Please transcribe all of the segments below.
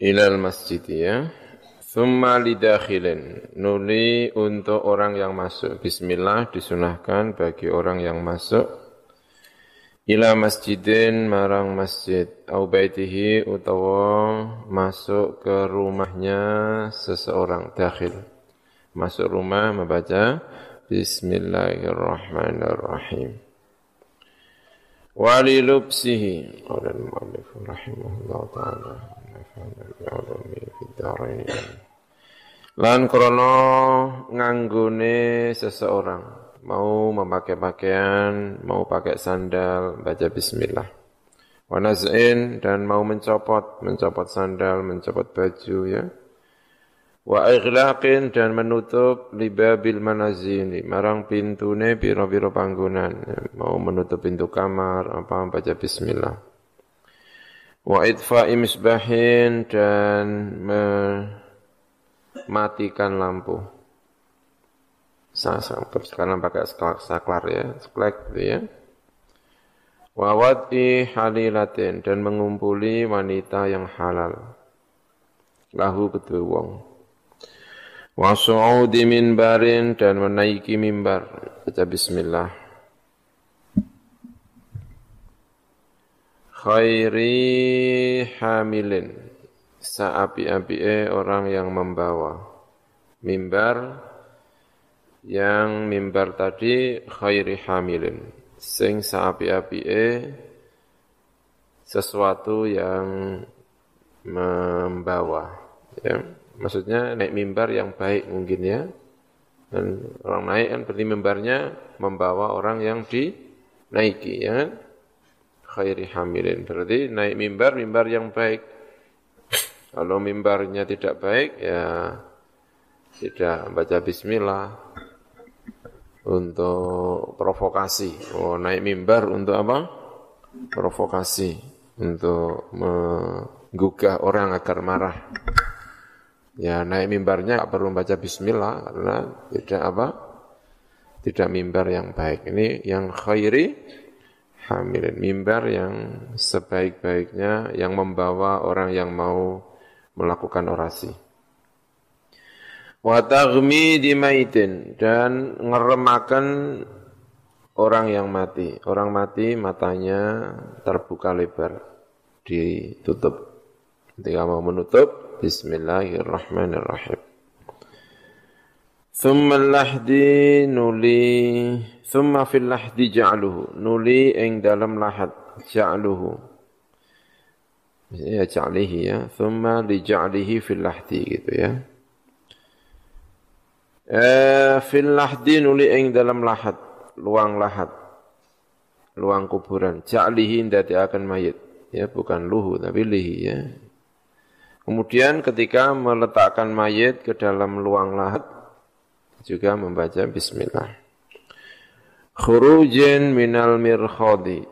ilal masjid ya. Thumma lidakhilin. Nuli untuk orang yang masuk. Bismillah disunahkan bagi orang yang masuk. Ila masjidin marang masjid. Au baitihi utawa masuk ke rumahnya seseorang. Dakhil. Masuk rumah membaca. Bismillahirrahmanirrahim. Wali lubsihi. Qala al-mu'allif ta'ala. Lan krono nganggone seseorang mau memakai pakaian, mau pakai sandal, baca bismillah. Wanaz'in dan mau mencopot, mencopot sandal, mencopot baju ya. Wa ighlaqin dan menutup libabil manazini, marang pintune biro-biro panggonan, ya. mau menutup pintu kamar, apa baca bismillah. Wa idfa'i misbahin dan me matikan lampu. Sekarang pakai saklar ya, splek gitu ya. Wawati halilatin dan mengumpuli wanita yang halal. Lahu kedua wong. Wasu'udi minbarin dan menaiki mimbar. Baca bismillah. Khairi hamilin. Saapi-api orang yang membawa mimbar. Yang mimbar tadi khairi hamilin. Sing saapi-api sesuatu yang membawa. Ya maksudnya naik mimbar yang baik mungkin ya. Dan orang naik kan berarti mimbarnya membawa orang yang dinaiki ya kan khairi hamilin berarti naik mimbar mimbar yang baik kalau mimbarnya tidak baik, ya tidak baca bismillah untuk provokasi. Oh, naik mimbar untuk apa? Provokasi, untuk menggugah orang agar marah. Ya, naik mimbarnya tidak perlu baca bismillah karena tidak apa? Tidak mimbar yang baik. Ini yang khairi hamilin mimbar yang sebaik-baiknya yang membawa orang yang mau melakukan orasi. Wa di maitin dan ngeremakan orang yang mati. Orang mati matanya terbuka lebar, ditutup. Ketika mau menutup, Bismillahirrahmanirrahim. Thumma lahdi nuli Thumma fil lahdi ja'luhu Nuli ing dalam lahat Ja'luhu. Ya ja'lihi ya. thumma li ja'lihi fil lahdi gitu ya. Eh fil lahdi nuli ing dalam lahat luang lahat luang kuburan. Ja'lihi ndati akan mayit ya bukan luhu tapi lihi ya. Kemudian ketika meletakkan mayit ke dalam luang lahat juga membaca bismillah khurujin minal mirkhadi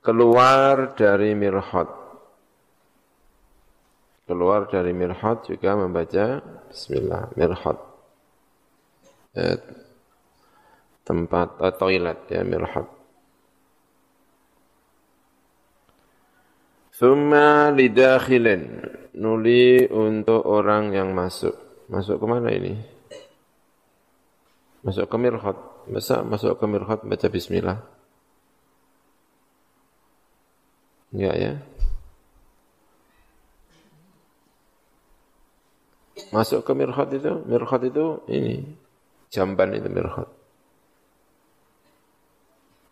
keluar dari mirhad. Keluar dari mirhad juga membaca bismillah, mirhad. Ya, tempat uh, toilet ya mirhad. Thumma lidakhilin. Nuli untuk orang yang masuk. Masuk ke mana ini? Masuk ke mirhad. Masa masuk ke mirhad baca bismillah. Enggak ya? Masuk ke mirhat itu, mirhat itu ini, jamban itu mirhat.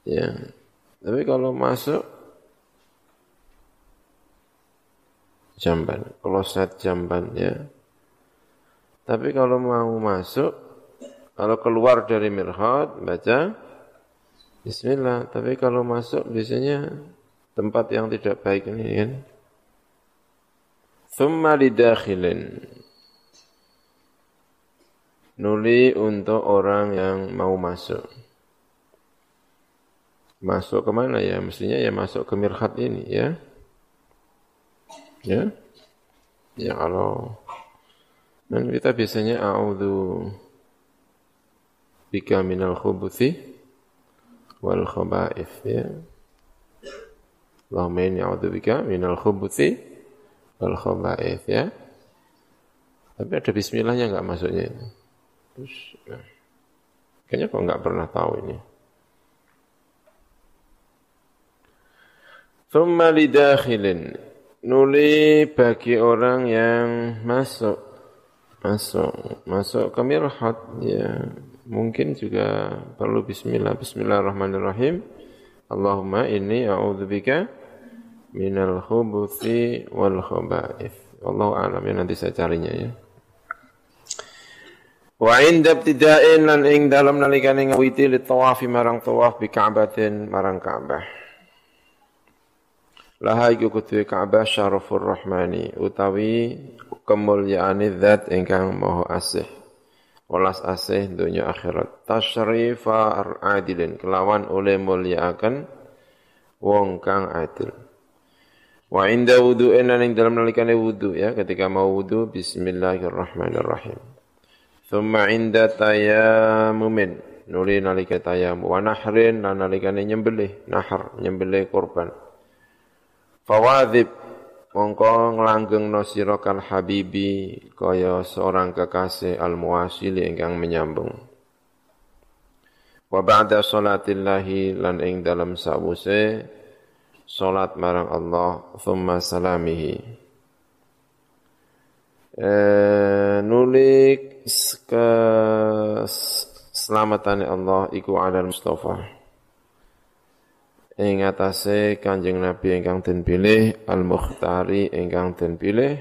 Ya. Tapi kalau masuk jamban, kloset jamban ya. Tapi kalau mau masuk, kalau keluar dari mirhat baca Bismillah. Tapi kalau masuk biasanya tempat yang tidak baik ini kan. Thumma lidakhilin. Nuli untuk orang yang mau masuk. Masuk ke mana ya? Mestinya ya masuk ke mirhat ini ya. Ya. Ya kalau dan kita biasanya a'udzu bika minal khubuthi wal khaba'ith ya. Allahumma inni a'udzubika minal khubuthi wal khaba'ith ya. Tapi ada bismillahnya enggak masuknya itu. Terus, nah. Kayaknya kok enggak pernah tahu ini. Thumma lidakhilin. Nuli bagi orang yang masuk. Masuk. Masuk ke mirhat ya. Mungkin juga perlu bismillah. Bismillahirrahmanirrahim. Allahumma inni a'udzubika minal khubuthi wal khaba'ith. Allah alam. Ya nanti saya carinya ya. Wa inda ibtida'in lan ing dalam nalikane ngawiti li tawafi marang tawaf bi Ka'batin marang Ka'bah. Laha iku kudu Ka'bah syarafur rahmani utawi kemulyaane zat ingkang maha asih. Welas asih dunya akhirat. Tasyrifa adilin kelawan oleh mulyaaken wong kang adil. Wa inda wudu'in ing dalam nalikane wudu ya ketika mau wudu bismillahirrahmanirrahim. Thumma inda tayamumin nuli nalika tayamum wa nahrin lan nalikane nyembelih nahar nyembelih korban. Fawadhib mongko nglanggengno sira kal habibi kaya seorang kekasih al muwasili ingkang menyambung. Wa ba'da salatillahi lan ing dalam sawuse salat marang Allah thumma salamihi. Eh, nulik keselamatan Allah iku ala Mustafa. Ing atase Kanjeng Nabi ingkang den pilih Al-Mukhtari ingkang den pilih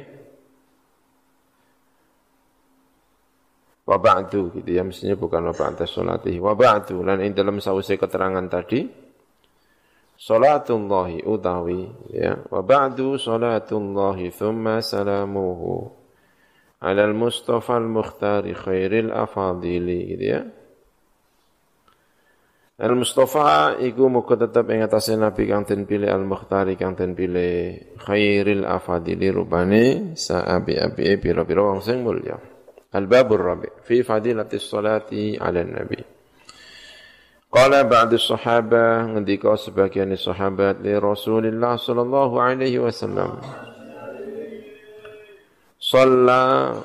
wa gitu ya mestinya bukan wa ba'da salatihi wa ba'du lan ing dalam sause keterangan tadi salatullahi utawi ya wa ba'du salatullahi thumma salamuhu alal Mustafa al-Mukhtari khairil afadili gitu ya. Al-Mustafa iku muga tetep ing atase Nabi kang den pilih Al-Mukhtari kang den pilih khairil afadili rubane saabi-abi pira-pira wong sing mulya. Al-babur rabi fi fadilatis salati 'ala nabi. Qala ba'du sahaba ngendika sebagian sahabat li Rasulillah sallallahu alaihi wasallam. Salla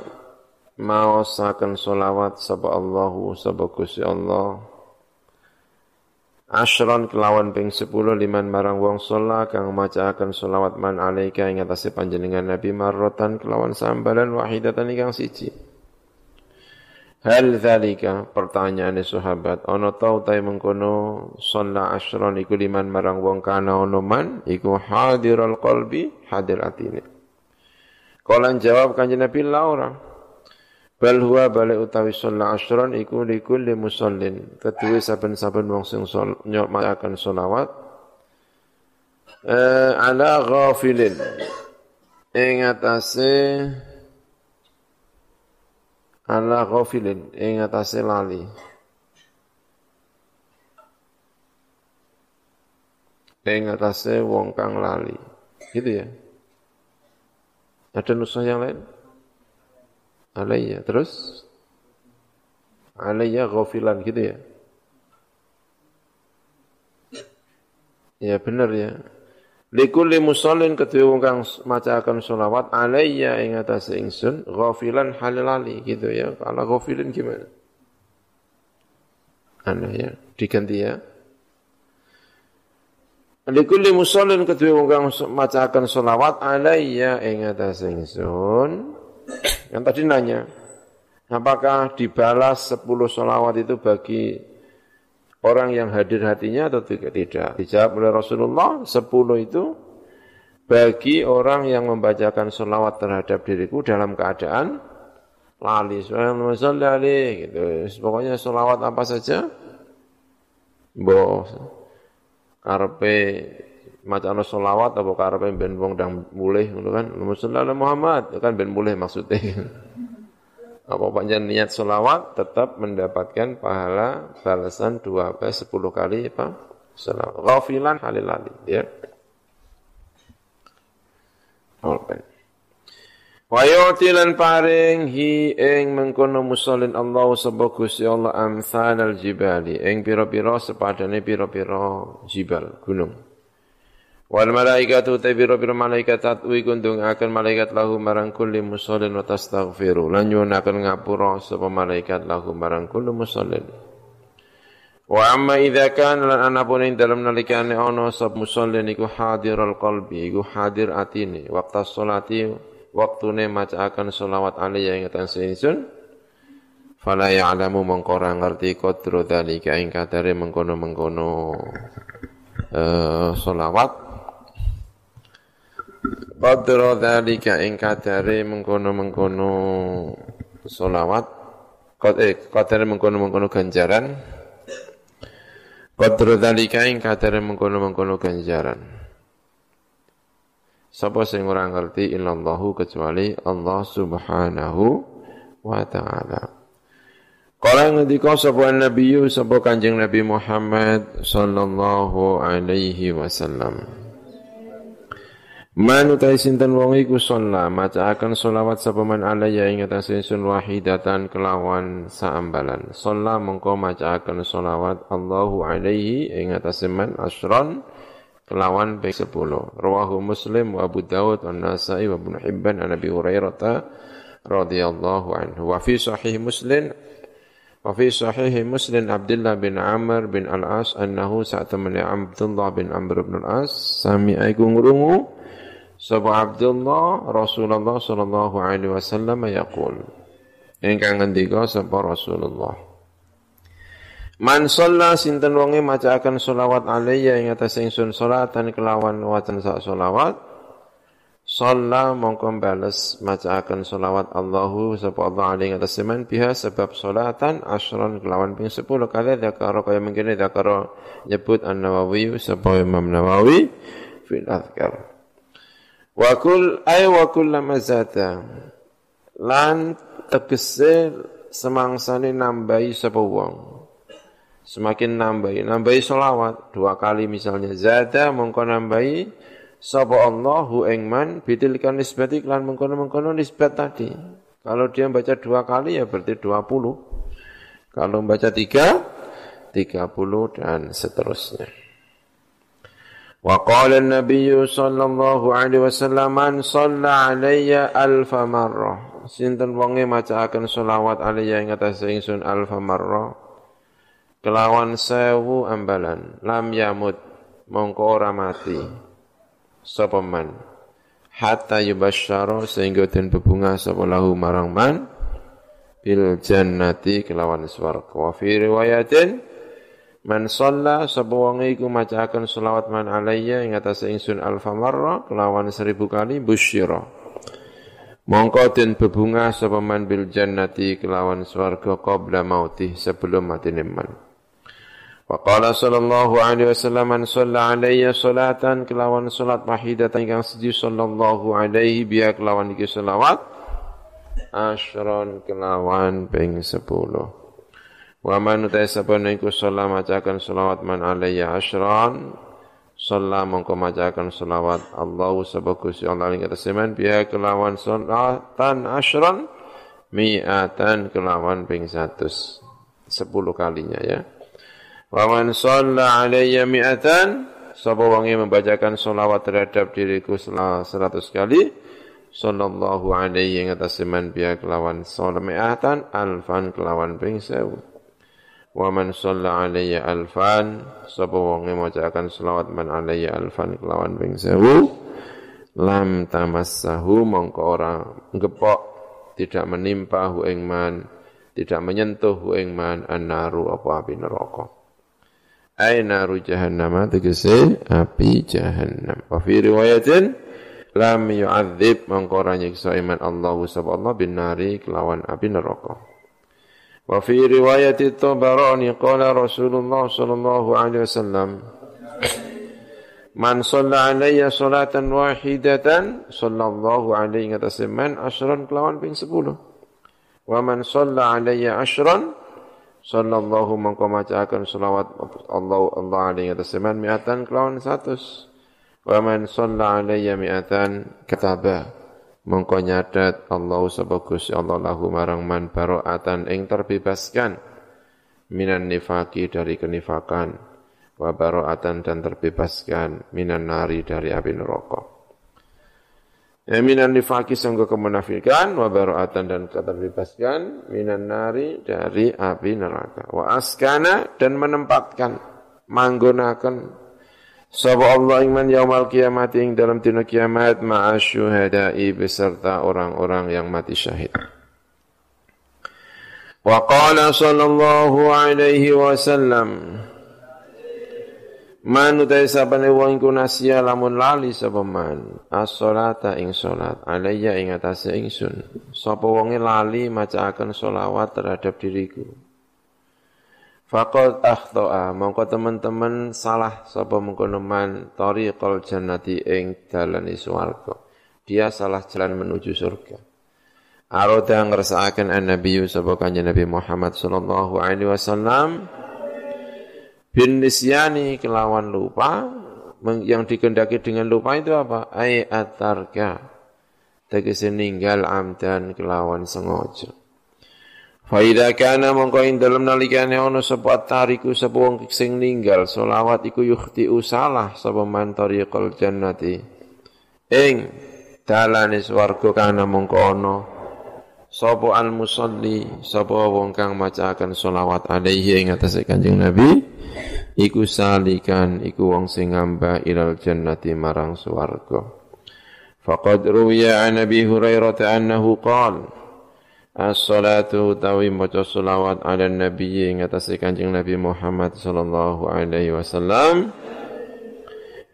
maosaken solawat sapa Allahu sapa Gusti Allah Ashron kelawan ping 10 liman marang wong sholla kang macaaken solawat man alaika ing atase panjenengan Nabi marrotan kelawan sambalan wahidatan ingkang siji. Hal dzalika pertanyaan sahabat ana ta utahe mengkono sholla ashron iku liman marang wong kana ono man iku hadirul qalbi hadir atine. Kolan jawab kanjeng Nabi la. Bal huwa balik utawi sholat asyran iku likulli musallin. Kedua saben-saben wong sing makan sholawat. Eh, ala ghafilin. Ing atase ala ghafilin ing atase lali. Ing atase wong kang lali. Gitu ya. Ada nusah yang lain? Alayya. Terus? Alayya ghafilan gitu ya? Ya benar ya. Likulli musallin kedua wong kang macakan sholawat alayya ing atas ingsun ghafilan halali gitu ya. Kalau ghafilin gimana? Aneh ya. Diganti ya. Likulli musallin kedua wong kang macakan selawat alayya ing atas ingsun. Yang tadi nanya, apakah dibalas 10 selawat itu bagi orang yang hadir hatinya atau tidak? Tidak. Dijawab oleh Rasulullah, 10 itu bagi orang yang membacakan selawat terhadap diriku dalam keadaan lali. Subhanallah gitu. Pokoknya selawat apa saja, boh karepe macane selawat apa karepe ben wong ndang mulih ngono kan? Muhammad Muhammad kan ben mulih maksudnya. Apa panjang niat selawat tetap mendapatkan pahala balasan dua belas sepuluh kali apa? Selawat. Ghafilan halilali ya. Alright. Wa yu'tilan paring hi ing mengkono musallin Allah sapa Gusti Allah amsalal jibali ing pira-pira sepadane pira-pira jibal gunung. Wal malaikatu tabiro bir malaikat tatwi kundung akan malaikat lahu marang kulli musallin wa tastaghfiru. Lan nyuwun akan ngapura sapa malaikat lahu marang kulli musallin. Wa amma idza kana lan anapun ing dalem nalikane ana sab musallin iku hadirul qalbi iku hadir atine. Waqta sholati waktune macaaken selawat alaihi ing atas ingsun. Fala ya'lamu mongko ora ngerti qadru dzalika ing kadare mengkono-mengkono uh, selawat Qadra dzalika ing kadare mengkono-mengkono selawat. Qad eh kadare mengkono-mengkono ganjaran. Qadra dzalika ing kadare mengkono-mengkono ganjaran. Sapa sing ora ngerti illallahu kecuali Allah Subhanahu wa taala. Kala ngendika sapa Nabi sapa Kanjeng Nabi Muhammad sallallahu alaihi wasallam Man utai sinten wong iku sholla macaaken sholawat sapa man alayya ing atas ingsun wahidatan kelawan saambalan. Sholla mongko macaaken sholawat Allahu alaihi ing atas man asron kelawan ping 10. Rawahu Muslim wa Abu Dawud wa Nasa'i wa Ibnu Hibban an Abi Hurairah radhiyallahu anhu. Wa fi sahih Muslim wa fi sahih Muslim Abdullah bin Amr bin Al-As annahu sa'tamani Abdullah bin Amr bin Al-As sami'a iku ngrungu Sapa Abdullah Rasulullah sallallahu alaihi wasallam yaqul. Ingkang ngendika sapa Rasulullah. Man shalla sinten wonge macaaken selawat alayya ing atas ingsun salatan kelawan wacan sak selawat Shalla mongko bales macaaken selawat Allahu sapa Allah alaihi atas semen biha sebab salatan asron kelawan ping 10 kali dakaro kaya mungkin dakaro nyebut An-Nawawi sapa Imam Nawawi fil azkar. Wa kul ay wa kullama zata lan tegese semangsane nambahi sapa wong. Semakin nambahi, nambahi solawat dua kali misalnya zada mongko nambahi sapa Allahu ing man bitilkan nisbati lan mengkono-mengkono nisbat tadi. Kalau dia baca dua kali ya berarti dua puluh. Kalau baca tiga, tiga puluh dan seterusnya. وقال النبي صلى الله عليه وسلم من صلى علي ألف مرة sinten wonge macaaken selawat alaiya ing atas ingsun alfa marra kelawan sewu ambalan lam yamut mongko ora mati sapa man hatta yubasyara sehingga den bebunga sapa lahu marang man bil jannati kelawan swarga wa fi riwayatin Man shalla sapa wong iku macaken selawat man alayya ing atas ingsun alfa marra kelawan seribu kali busyira. Mongko den bebunga sapa man bil jannati kelawan swarga qabla mauti sebelum mati man. Wa qala sallallahu alaihi wasallam man shalla alayya salatan kelawan salat wahidatan ingkang siji sallallahu alaihi biya kelawan iki selawat asyron kelawan ping 10. Wa man utai sapa niku sholat macakan selawat man alayya asyran. Sholat mongko macakan selawat Allah sabagus Allah ing atas semen biya kelawan sholatan asyran mi'atan kelawan ping 100 sepuluh kalinya ya. Wa man shalla alayya mi'atan sapa yang membacakan selawat terhadap diriku seratus kali sallallahu alaihi ing atas semen biya kelawan sholat mi'atan alfan kelawan ping 1000 Wa man shalla alayya alfan sapa wong macakan selawat man alayya alfan kelawan ping 1000 lam tamassahu mongko ora ngepok tidak menimpa hu ing man tidak menyentuh hu ing man annaru apa api neraka. Ai naru jahannam tegese api jahannam. Wa fi riwayatin lam yu'adzib mongko ora nyiksa iman Allah subhanahu bin nari kelawan api neraka وفي رواية الطبراني قال رسول الله صلى الله عليه وسلم من صلى علي صلاة واحدة صلى الله عليه وسلم عشرا كلاwan ping 10 ومن صلى علي عشرا صلى الله من macakan selawat Allah Allah alaihi wasallam mi'atan kelawan 100 ومن صلى علي mi'atan kataba mongko nyadat Allah sebagus Allah lahu marang man baro'atan ing terbebaskan minan nifaki dari kenifakan wa bara'atan dan terbebaskan minan nari dari api neraka. Ya minan nifaki sangka kemunafikan wa bara'atan dan terbebaskan minan nari dari api neraka. Wa askana dan menempatkan manggunakan Sapa Allah iman yaumal kiamat ing dalam dina kiamat ma'asyuhada'i beserta orang-orang yang mati syahid. Wa qala sallallahu alaihi wasallam Man utai sabane wong iku nasia lamun lali sapa man? As-salata ing salat alayya ing atase ingsun. Sapa wonge lali macaaken selawat terhadap diriku Faqad akhta'a. Mongko teman-teman salah sapa mengkono man tariqal jannati ing dalane swarga. Dia salah jalan menuju surga. Aroda ngersakaken an-nabiy sapa kanjeng Nabi Muhammad sallallahu alaihi wasallam. Bin nisyani kelawan lupa. Yang dikendaki dengan lupa itu apa? Ai atarka. Tegese ninggal amdan kelawan sengaja. Faida kana mongko ing dalem nalikane ana sapa tariku sapa wong sing ninggal selawat iku yukhti usalah sapa man tariqal jannati. Ing dalane swarga kana mongko ana sapa al musalli sapa wong kang macaken selawat alaihi ing atase Kanjeng Nabi iku salikan iku wong sing ngamba ilal jannati marang swarga faqad ruwiya an Nabi Hurairah annahu qala As-salatu tawi maca selawat ala nabi ing atase Kanjeng Nabi Muhammad sallallahu alaihi wasallam.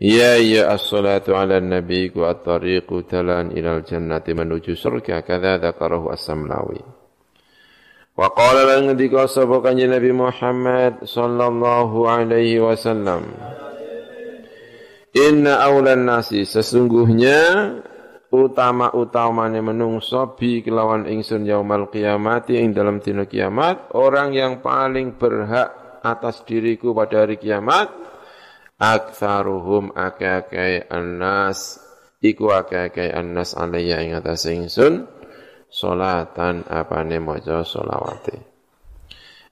Ya ya as-salatu ala nabi ku at-tariqu talan ilal jannati menuju surga. Kadza dzakarahu as-samlawi. Wa qala lan ngendika sapa kanjeng Nabi Muhammad sallallahu alaihi wasallam. Inna aulan nasi sesungguhnya utama-utamanya menungso bi kelawan ingsun yaumal qiyamati ing dalam dina kiamat. Orang yang paling berhak atas diriku pada hari kiamat aktsaruhum akeh-akeh annas iku akeh-akeh annas alayya ing atas ingsun salatan apane maca selawate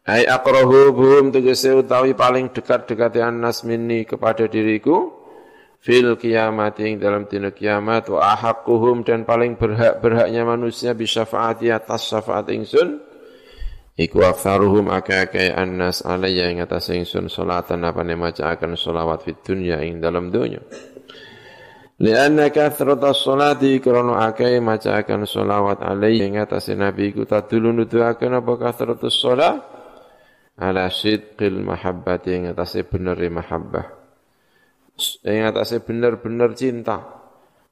ai aqrahu buhum tegese utawi paling dekat-dekati annas minni kepada diriku fil kiamat ing dalam dina kiamat wa ahaqquhum dan paling berhak-berhaknya manusia bisyafaati atas syafaat ingsun iku aktsaruhum akeh-akeh annas alayya ing atas ingsun salatan apane maca akan selawat fid dunya ing dalam dunya. Lianna kathrata sholati akai maca akan sholawat alaihi ing atase nabi ku tadulu nuduhaken apa kathratu sholat ala sidqil mahabbati ing atase bener mahabbah ing atase bener-bener cinta.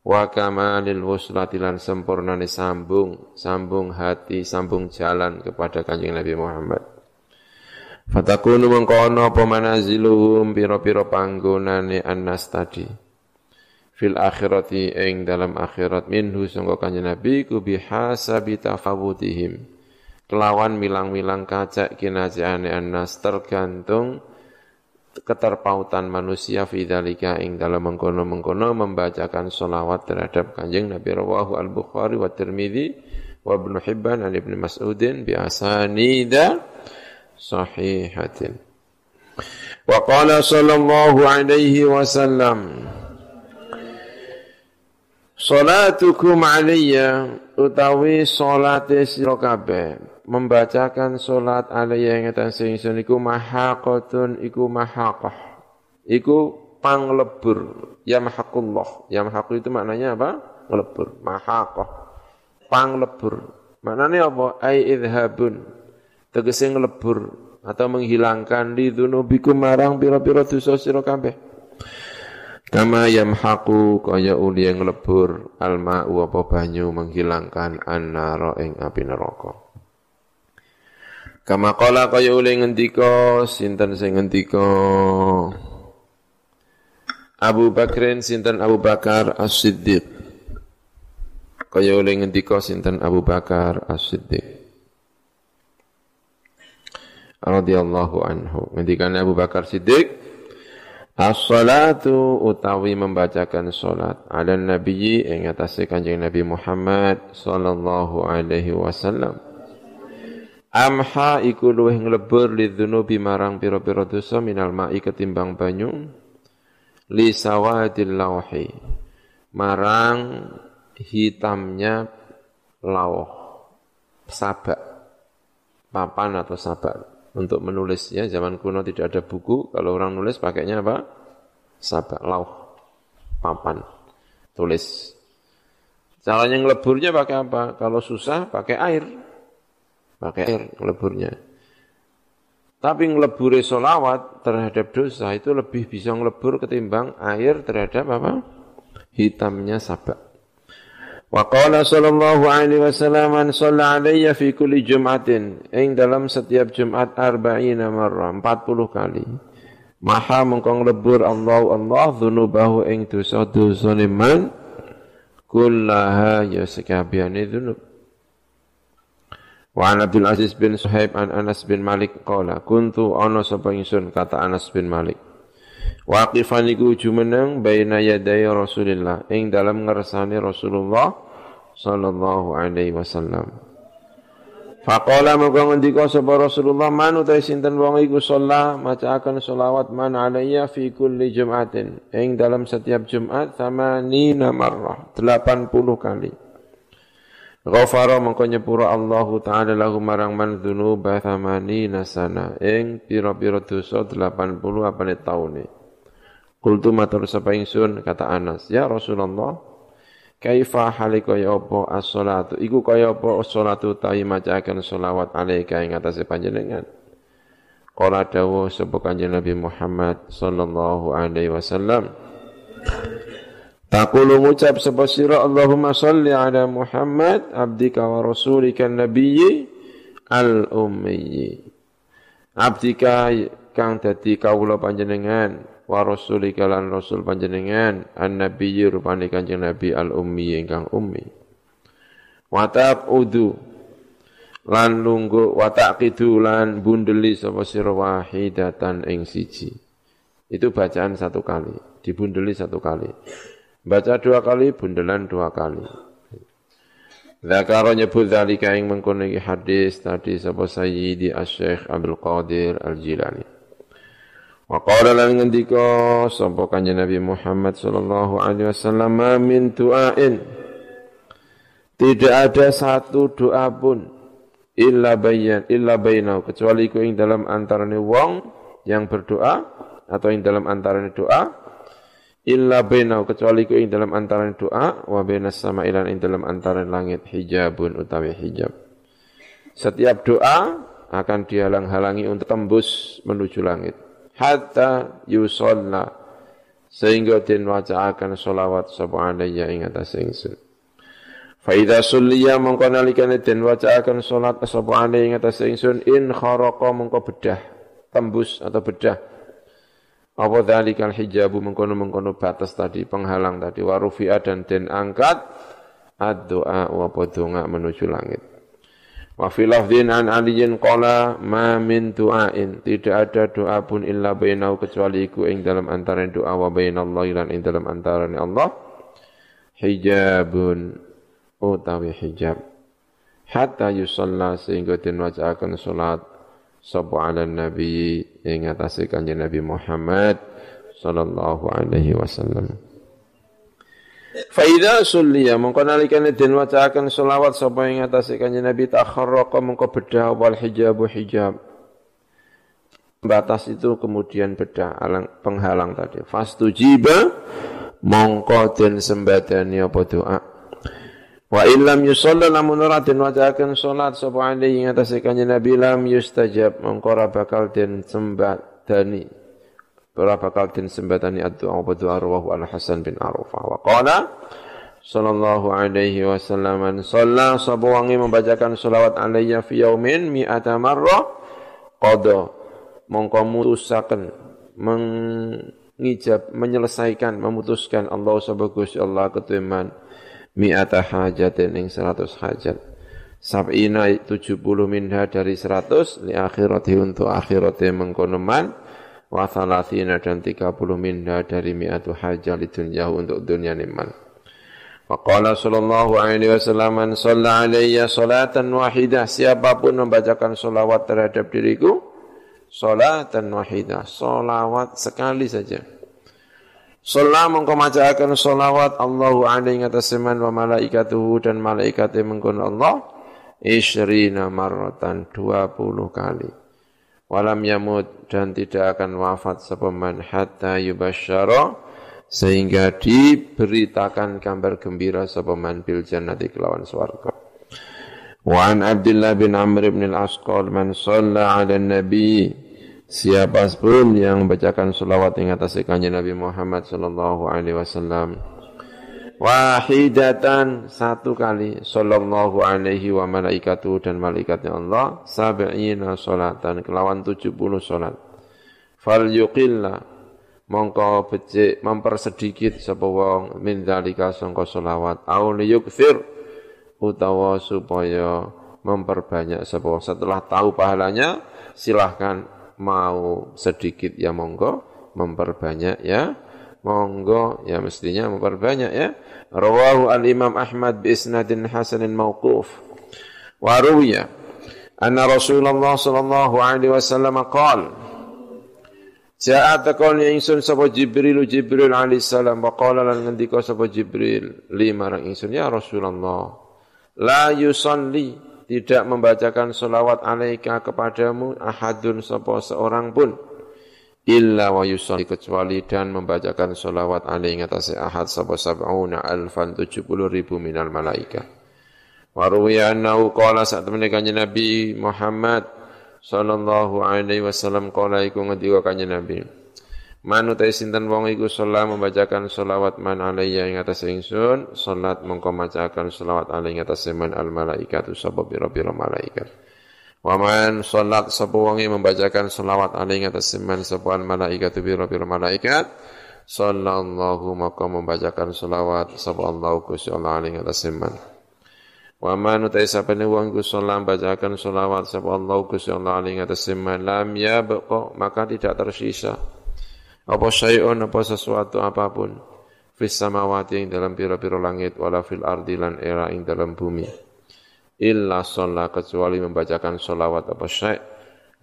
Wa kamalil wuslati lan sambung sambung hati sambung jalan kepada kanjeng Nabi Muhammad. Fatakunu mengkono apa manaziluhum piro-piro panggonane annas tadi. Fil akhirati ing dalam akhirat minhu sangka kanjeng Nabi ku bihasabi tafawutihim. Kelawan milang-milang kacak kinajane annas tergantung keterpautan manusia fidzalika ing dalam mengkono-mengkono membacakan solawat terhadap kanjeng Nabi rawahu al-Bukhari wa Tirmidzi wa Ibnu Hibban an Ibnu Mas'udin bi asanida sahihatin. Wa qala sallallahu alaihi wasallam Salatukum alaiya utawi salate sira kabeh membacakan salat alaiya ing atas ingsun iku mahaqatun iku mahaqah. Iku panglebur. Ya mahaqullah ya mahaqu itu maknanya apa? Ngelebur. Mahaqah. Panglebur. Maknanya apa? Ai idhabun. Tegese ngelebur atau menghilangkan di dunubikum marang pira-pira dosa sira kabeh. Kama yamhaqu kaya uli yang lebur alma apa banyu menghilangkan annara ing api neraka. Kama qala kaya uli ngendika sinten sing ngendika Abu Bakrin sinten Abu Bakar As-Siddiq. Kaya uli ngendika sinten Abu Bakar As-Siddiq. radhiyallahu anhu. Ngendikane Abu Bakar Siddiq As-salatu utawi membacakan salat ala nabiyyi ing atase Kanjeng Nabi Muhammad sallallahu alaihi wasallam. Amha iku luwih nglebur lidzunubi marang pira-pira dosa minal ma'i ketimbang banyu? Li sawadil lauhi marang hitamnya lauh sabak. Papan atau sabak. Untuk menulis ya zaman kuno tidak ada buku. Kalau orang nulis pakainya apa? Sabak lauh papan. Tulis. Caranya ngeleburnya pakai apa? Kalau susah pakai air pakai air ngeleburnya. Tapi ngeleburi solawat terhadap dosa itu lebih bisa ngelebur ketimbang air terhadap apa? Hitamnya sabak. Wa qala sallallahu alaihi wasallam man shalla alayya fi kulli jum'atin ing dalam setiap Jumat arba'ina marrah 40 kali. Maha mengkong lebur Allah Allah dzunubahu ing dosa-dosa man kullaha ya sekabiane dzunub. Wa an Abdul Aziz bin Suhaib an Anas bin Malik qala kuntu ana sapa ingsun? kata Anas bin Malik. Waqifan iku jumeneng baina yaday Rasulillah ing dalam ngersani Rasulullah sallallahu alaihi wasallam. Faqala maka ngendika sapa Rasulullah man utai sinten wong iku sholat macaaken selawat man alayya fi kulli jum'atin. Ing dalam setiap Jumat sama nina marrah 80 kali Ghafara mengko nyepura Allah taala lahu marang man dzunuba thamani nasana ing pira-pira dosa 80 apane taune. Qultu matur sapa ingsun kata Anas, ya Rasulullah, kaifa halika ya apa as-salatu? Iku kaya apa as-salatu ta'i macaken selawat alaika ing atase panjenengan. Qala dawu sapa kanjeng Nabi Muhammad sallallahu alaihi wasallam. Taqulu ngucap sapa sira Allahumma shalli ala Muhammad abdika wa rasulika nabiyyi al ummi. Abdika kang dadi kawula panjenengan wa rasulika lan rasul panjenengan an nabiyyi rupane kanjeng nabi al ummi ingkang ummi. Wa udu lan lunggu wa taqidu lan bundeli sapa sira wahidatan ing siji. Itu bacaan satu kali, dibundeli satu kali. Baca dua kali, bundelan dua kali. Zakaro nyebut dzalika ing mengkono hadis tadi sapa Sayyidi Asy-Syaikh Abdul Qadir Al-Jilani. Wa qala lan ngendika sapa kanjeng Nabi Muhammad sallallahu alaihi wasallam min du'ain tidak ada satu doa pun illa bayan illa bainau kecuali ku ing dalam antarane wong yang berdoa atau ing dalam antarane doa illa bainau kecuali ku ing dalam antara doa wa bainas sama ilan ing dalam antara langit hijabun utawi hijab. Setiap doa akan dihalang-halangi untuk tembus menuju langit. Hatta yusalla sehingga den wacaaken selawat sapa alayya ing atas ingsun. Fa idza sulliya mongko nalikane den wacaaken salat sapa ing atas ingsun in kharaqa mongko bedah tembus atau bedah apa dzalikal hijabu? Mengkono-mengkono batas tadi, penghalang tadi, warufi'a dan den angkat ad-doa wa donga menuju langit. Wa fi lafdhin an aliyin qala ma min du'ain. Tidak ada doa pun illa bainau kecuali iku ing dalam antara doa wa bainallahi lan ing dalam antara Allah. Hijabun utawi hijab. Hatta yusalla sehingga den wacakan salat sapa ala nabi ing atase kanjeng Nabi Muhammad sallallahu alaihi wasallam. Fa idza sulliya mongko nalikane den wacaken selawat sapa ing atase kanjeng Nabi takharraqa mongko bedah wal hijabu hijab. Batas itu kemudian bedah alang penghalang tadi. Fastujiba mongko den sembadani apa doa. Wa illam yusalla lamun ora den wacaken salat sapa alaihi ing atase kanjeng Nabi lam yustajab mongko ora bakal den sembadani. Ora bakal den sembadani ad-du'a wa du'a rawahu Al-Hasan bin Arufah. Wa qala sallallahu alaihi wasallam man shalla sapa wangi membacakan selawat alayya fi yaumin mi'ata marrah qada mongko mutusaken mengijab menyelesaikan memutuskan Allah subhanahu Allah ketuiman mi'ata hajatin ing seratus hajat. Sab'ina puluh minha dari seratus li akhirati untuk akhirati mengkonoman wa thalathina dan tiga puluh minha dari mi'atu hajat li dunia untuk dunia niman. Faqala sallallahu alaihi wasallam man shalla alayya salatan wahidah siapa pun membacakan solawat terhadap diriku salatan wahidah solawat sekali saja Salam mengkau macakan solawat Allahu alaihi ngataseman wa malaikatuhu dan malaikatnya mengkon Allah. Ishrina marratan 20 kali. Walam yamut dan tidak akan wafat sepaman hatta yubasyara. Sehingga diberitakan kabar gembira sepaman bil jannati kelawan swarga. Wa an Abdullah bin Amr bin al-Asqal man shalla ala nabi Siapa pun yang membacakan salawat yang atas kanjeng Nabi Muhammad sallallahu alaihi wasallam. Wahidatan satu kali sallallahu alaihi wa malaikatu dan malaikatnya Allah sab'ina salatan kelawan 70 salat. Fal yuqilla mongko becik mempersedikit sapa wong min zalika sangka selawat au liyukfir utawa supaya memperbanyak sapa setelah tahu pahalanya silahkan mau sedikit ya monggo, memperbanyak ya monggo ya mestinya memperbanyak ya. Rawahu al-Imam Ahmad bi isnadin hasanin mauquf. Wa ruwiya anna Rasulullah sallallahu alaihi wasallam qala Ja'a takon ingsun sapa Jibril Jibril alaihi salam wa qala lan ngendika sapa Jibril lima marang ingsun ya Rasulullah la yusalli tidak membacakan solawat alaika kepadamu ahadun sopo seorang pun illa wa yusalli kecuali dan membacakan solawat alaihi atas ahad sopo sab'una alfan tujuh puluh ribu minal malaika wa ruwiya annahu qala saat menikahnya Nabi Muhammad sallallahu alaihi wasallam qala iku ngendika kanjeng Nabi Man utai sinten wong iku? Sholat membacakan sholawat man alaiya ing atas ingsun, sholat mengko macakan sholawat alaihi ing atas man al malaikatu sapa pira-pira malaikat. Wa man sholat sapa wong membacakan sholawat alaihi ing atas man sapa al malaikatu pira-pira malaikat, sallallahu maka membacakan sholawat sapa Allah Gusti Allah alaihi atas man. Wa man utai sapane wong iku sholat membacakan sholawat sapa Allah Gusti Allah alaihi atas man. Lam yabqa maka tidak tersisa apa syai'un apa sesuatu apa pun. Fis samawati yang dalam pira-pira langit wala fil ardi lan era ing dalam bumi. Illa sholat kecuali membacakan sholawat apa syai'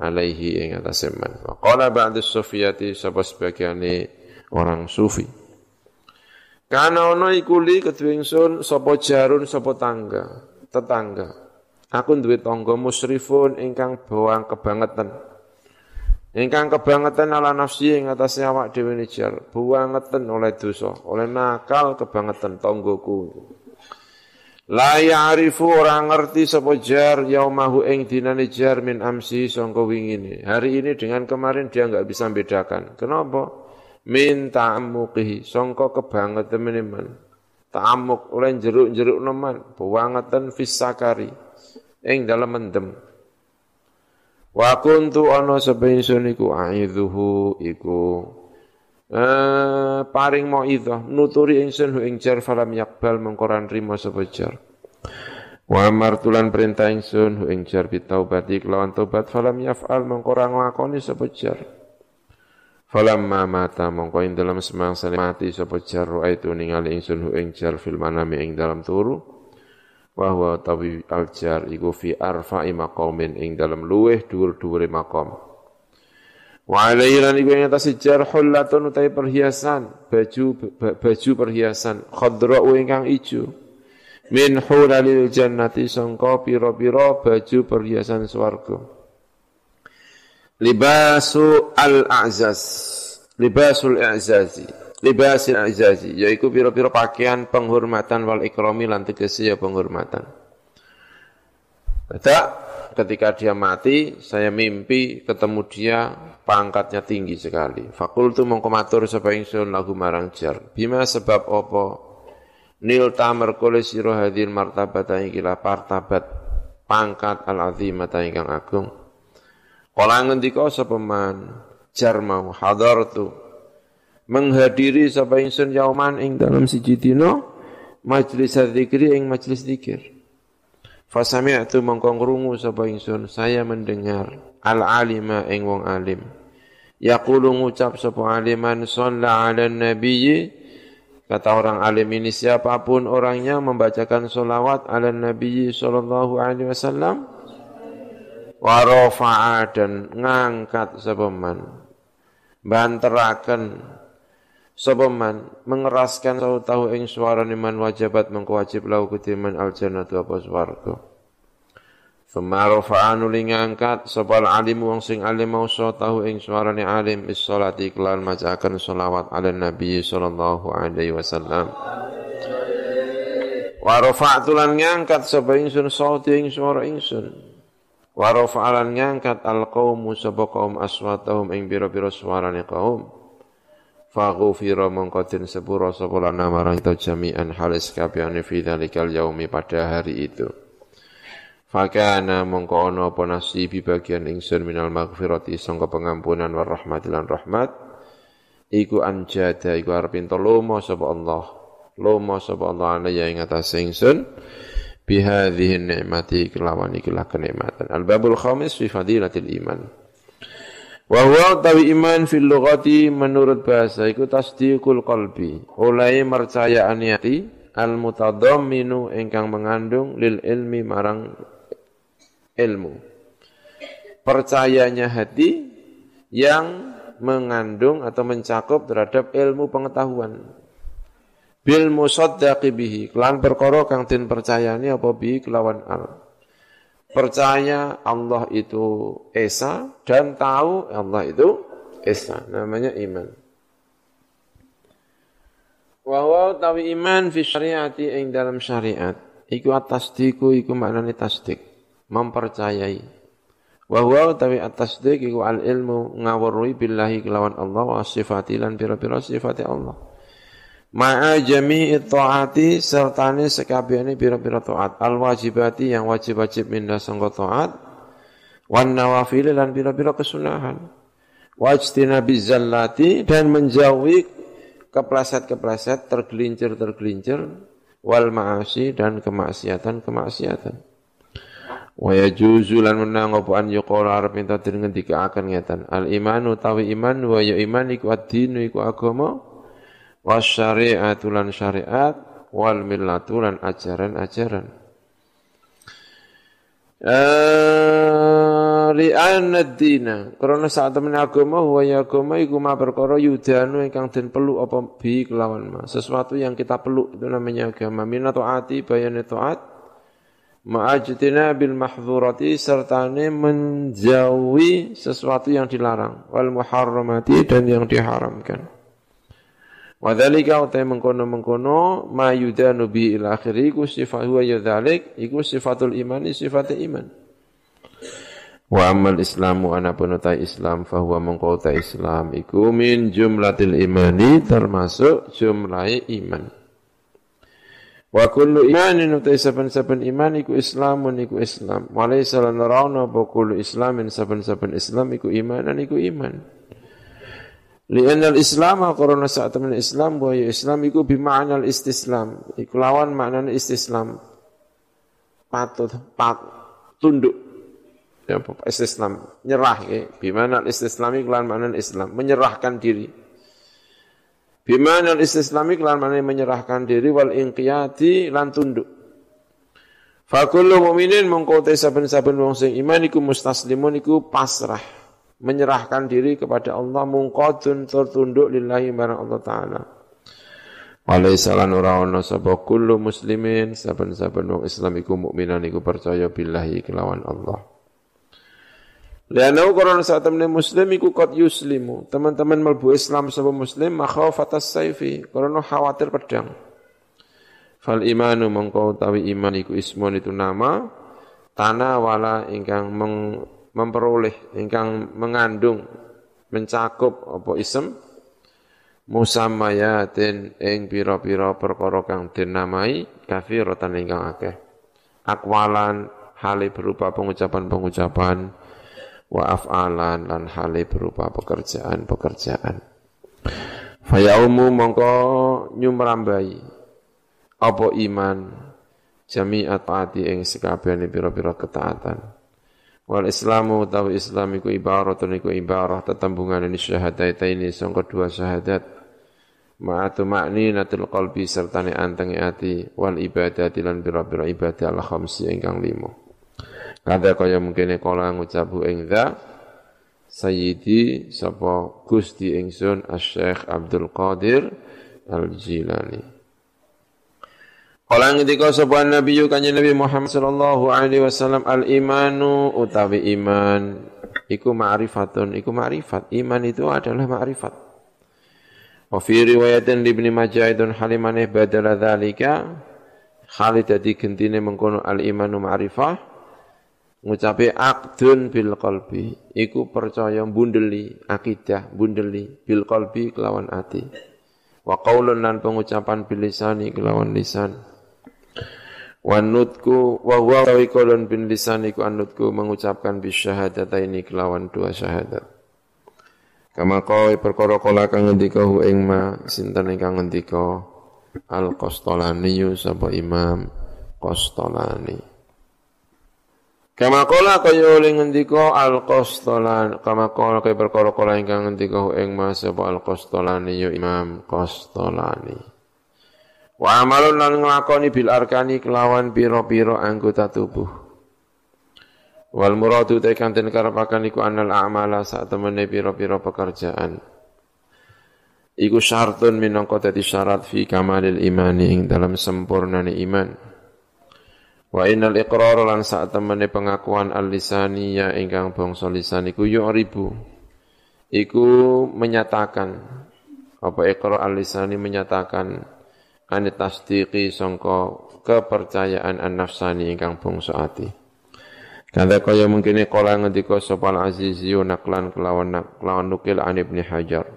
alaihi ing atas man wa qala ba'du sufiyati sapa sebagiane orang sufi. Karena ono iku li kedue ingsun sapa jarun sapa tangga tetangga. Aku duwe tangga musrifun ingkang bawang kebangetan Ingkang kebangetan ala nafsi ing atase awak dhewe nijar, buangeten oleh dosa, oleh nakal kebangetan tonggoku. La ya'rifu ora ngerti sapa jar yaumahu ing dinane jar min amsi sangka wingine. Hari ini dengan kemarin dia enggak bisa bedakan. Kenapa? Min ta'ammuqihi sangka kebangetan meniman. Ta'ammuk oleh jeruk-jeruk neman, buangeten fis sakari ing dalam mendem. Wa kuntu ana sapa ingsun iku aidzuhu iku eh paring mauizah nuturi ingsun ing jar falam yakbal mengkoran rimo sapa jar. Wa martulan perintah ingsun ing jar bitaubati kelawan tobat falam yaf'al mengkoran nglakoni sapa jar. Falamma mata mongko ing dalam semangsa mati sapa jar itu ningali ingsun ing jar fil manami ing dalam turu bahwa tawi aljar iku fi arfa'i maqamin ing dalam luweh dhuwur-dhuwure maqam. Wa alaihi lan iku ing atas jar hullatun perhiasan, baju baju perhiasan khadra ingkang ijo. Min hulalil jannati sangka pira-pira baju perhiasan swarga. Libasu al-a'zaz. Libasul i'zazi libasil azazi yaiku pira-pira pakaian penghormatan wal ikrami lan tegese ya penghormatan. Tak ketika dia mati saya mimpi ketemu dia pangkatnya tinggi sekali. Fakultu mongko matur sapa ingsun lagu marang jar. Bima sebab apa nil tamer kole sira hadil martabat ikilah partabat pangkat al azimata ingkang agung. Kala ngendika sapa man jar mau hadartu menghadiri sapa ingsun yauman ing dalam siji dina majlis zikri ing majlis zikir. Fasami'tu mongko krungu sapa ingsun saya mendengar al alima ing wong alim. Yaqulu ngucap sapa aliman shalla ala nabiyyi Kata orang alim ini siapa pun orangnya membacakan solawat ala Nabi sallallahu alaihi wasallam wa rafa'a dan ngangkat sepeman sepeman mengeraskan tahu ing suara man wajibat mengkewajib lau kutiman al jannatu apa swarga Thumma rafa'anu ngangkat sopal alim wong sing alim mau tahu ing suarane alim bis salati kelan macakan selawat ala nabi sallallahu alaihi wasallam. Wa rafa'tu lan ngangkat sapa ingsun sauti ing suara ingsun. Wa rafa'alan ngangkat al qaumu sapa kaum aswatahum ing biro-biro suarane kaum. Faghufira mongkotin sepura sapa lana marang kita jami'an halis kabehane fi dzalikal yaumi pada hari itu. Fakana mongko ana apa nasibi bagian ingsun minal maghfirati sangka pengampunan war rahmat lan rahmat. Iku anjada iku arep lomo sapa Allah. Lomo sapa Allah ana ya ing atas ingsun. Bihadhihi ni'mati kelawan ikilah kenikmatan. Al babul khamis fi fadilatil iman wa huwa tawi iman fil lughati menurut bahasa iku tasdiqul qalbi oleh mercayaan hati al mutadamminu ingkang mengandung lil ilmi marang ilmu. Percayanya hati yang mengandung atau mencakup terhadap ilmu pengetahuan. Bil musaddaqi bihi, kelan perkara kang den percayani apa bihi kelawan al. Percaya Allah itu Esa dan tahu Allah itu Esa. Namanya iman. Wa tawi iman fi syariati ing dalam syariat. Iku atas diku iku maknane tasdik mempercayai wa huwa utawi at-tasdiq iku al ilmu ngawruhi billahi kelawan Allah wa sifati lan pira-pira sifati Allah ma'a jami'i taati sertane sekabehane pira-pira taat. Al wajibati yang wajib-wajib minda sangka taat. Wan nawafil lan pira-pira kesunahan. Wajtina bizallati dan menjauhi kepleset-kepleset tergelincir-tergelincir wal ma'asi dan kemaksiatan-kemaksiatan. Wa yajuzu lan menang apa an yuqala arep minta den ngendikaaken ngeten. Al iman utawi iman wa ya iman iku ad-dinu iku agama wa syari'atu lan syariat wal millatu lan ajaran-ajaran. Eh, li'anna ad-dina karena saat temen agama wa ya agama iku ma perkara yudanu ingkang den peluk apa bi kelawan ma. Sesuatu yang kita peluk itu namanya agama. Minato ati bayane taat. Ma'ajtina bil mahdzurati sertane menjauhi sesuatu yang dilarang. Wal muharramati dan yang diharamkan wa dzalika utai mengkono-mengkono ma yudanu bi ila akhiri iku sifat huwa yadzalik iku sifatul imani sifat iman wa amal islamu ana penutai islam fahuwa mengkota islam iku min jumlatil imani termasuk jumlah iman Wa kullu imanin utai saben-saben iman iku islamun iku islam. Walaysa lan rauna kullu islamin saben-saben islam iku imanan iku iman. Lianna al-islam qarana saat min islam wa ya islam iku bima'na al-istislam. Iku lawan maknane istislam. Patut, pat, tunduk. Ya, istislam, nyerah ya. Bima'na al-istislam iku lawan maknane islam, menyerahkan diri. Bimana istislami kelan mana menyerahkan diri wal inqiyati lan tunduk. Fakullu mu'minin mengkote saben-saben wong sing iman iku mustaslimun iku pasrah. Menyerahkan diri kepada Allah mungqadun tertunduk lillahi marang Allah Ta'ala. Walaysa lan ora ana sapa kullu muslimin saben-saben wong Islam iku mukminan iku percaya billahi kelawan Allah. Lianau korona saat temen muslim iku kot yuslimu. Teman-teman melbu Islam sebelum muslim makhawafatas saifi. Korona khawatir pedang. Fal imanu mengkau tawi iman iku ismon itu nama. Tanah wala ingkang meng, memperoleh, ingkang mengandung, mencakup apa isem. Musamayatin ing pira-pira perkara kang dinamai kafiratan ingkang akeh. Akwalan hale berupa pengucapan-pengucapan wa af'alan lan hale berupa pekerjaan-pekerjaan. Fayaumu mongko nyumrambai apa iman jami'at taati ing sekabehane pira-pira ketaatan. Wal Islamu tahu Islam iku ibaratun iku ibarah tetembungan ini syahadaita ini sangka dua syahadat. Ma'atu ma'ni natul qalbi serta ne antengi ati wal ibadah lan bira-bira ibadah al khamsi ingkang limo kada kaya mungkin kala ngucapu ing dza Sayyidi sapa Gusti ingsun Asy-Syaikh Abdul Qadir Al-Jilani Kala ngendika sapa Nabi kanjeng Nabi Muhammad sallallahu alaihi wasallam al-imanu utawi iman iku ma'rifatun iku ma'rifat. Iman itu adalah ma'rifat. Wa fi riwayatin Ibnu Majah idun halimane badala dzalika Khalid dadi gentine mengkono al-imanu ma'rifah. Ngucape akdun bil qalbi. Iku percaya bundeli akidah bundeli bil qalbi kelawan ati. Wa qaulun lan pengucapan bil lisani kelawan lisan Wanutku wa huwa qaulun bin lisaniku anutku mengucapkan ini kelawan dua syahadat. Kama kau perkara kala kang ngendika hu ing sinten ingkang ngendika Al Qastolani sapa Imam Qastolani. Kama kala kaya oleh ngendika Al Qastolani kama kala kaya perkara kala ingkang ngendika hu ing sapa Al Qastolani Imam Qastolani. Wa amalun lan nglakoni bil arkani kelawan pira-pira anggota tubuh. Wal muradu te kanten karepaken iku anal a'mala sak temene pira-pira pekerjaan. Iku syartun minangka dadi syarat fi kamalil imani ing dalam sempurnane iman. Wa innal iqrar lan sak temene pengakuan al-lisani ya ingkang bangsa lisan iku yu'ribu. Iku menyatakan apa iqrar al-lisani menyatakan ane tasdiqi sangka kepercayaan an-nafsani ingkang bangsa ati. Kada kaya mungkin kala ngendika sapa al-azizi naklan kelawan kelawan nukil an Ibnu Hajar.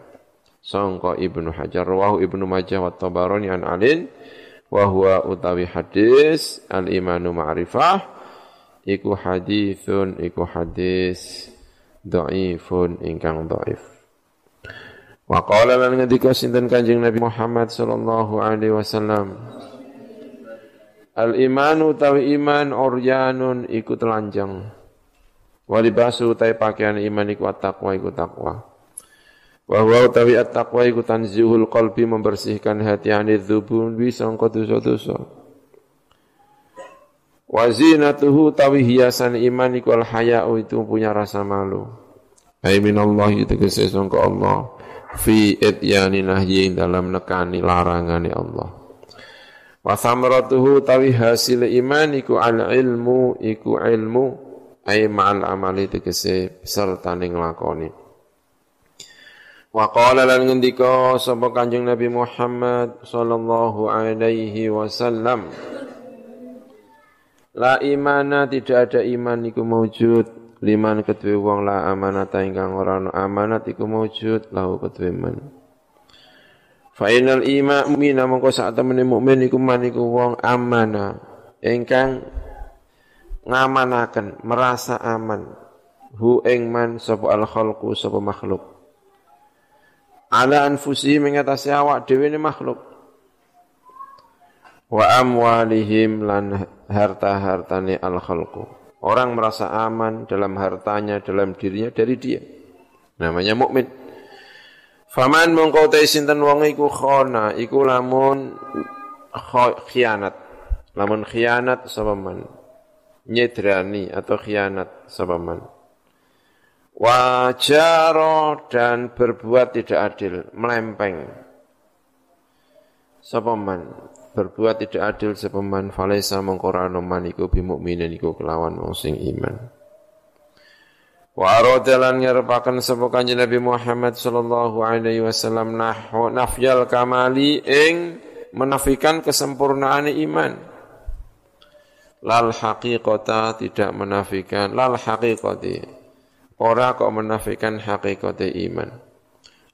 Sangka Ibnu Hajar rawahu Ibnu Majah wa Tabarani an Alin wa huwa utawi hadis al-imanu ma'rifah iku hadithun iku hadis dhaifun ingkang dhaif. Wa qala lan ngendika sinten Kanjeng Nabi Muhammad sallallahu alaihi wasallam Al imanu tawi iman oryanun iku telanjang. Walibasu tawi pakaian iman iku taqwa iku takwa. Wa huwa tawi at-taqwa iku tanzihul qalbi membersihkan hati anil dzubun bi sangka dosa-dosa. Wa zinatuhu tawi hiasan iman iku al haya'u itu punya rasa malu. Ai minallahi tegese sangka Allah fi ityani nahyi dalam nekani larangane Allah. Wa thamaratuhu tawi hasil iman iku al ilmu iku ilmu ay ma'al amali tegese serta ning lakoni. Wa qala lan ngendika sapa Kanjeng Nabi Muhammad sallallahu alaihi wasallam La imana tidak ada iman iku maujud liman kedue wong la amanat ingkang ora ana amanat iku maujud lahu kedue man fa inal ima mu'mina mongko sak temene mukmin iku man iku wong amana ingkang ngamanaken merasa aman. Hu ing man sapa al khalqu sapa makhluk. Ala anfusi mengatasi awak dhewe ne makhluk. Wa amwalihim lan harta-hartane al khalqu Orang merasa aman dalam hartanya, dalam dirinya dari dia. Namanya mukmin. Faman mongko te sinten wong iku khona, iku lamun khianat. Lamun khianat sapa man. Nyedrani atau khianat sapa man. Wajaro dan berbuat tidak adil, melempeng. Sapa man berbuat tidak adil sepeman falaisa mengkorano maniku bimukminin iku kelawan wong sing iman. Wa aradalan ngarepaken sapa kanjeng Nabi Muhammad sallallahu alaihi wasallam nafyal kamali ing menafikan kesempurnaan iman. Lal haqiqata tidak menafikan lal haqiqati. Ora kok menafikan haqiqati iman.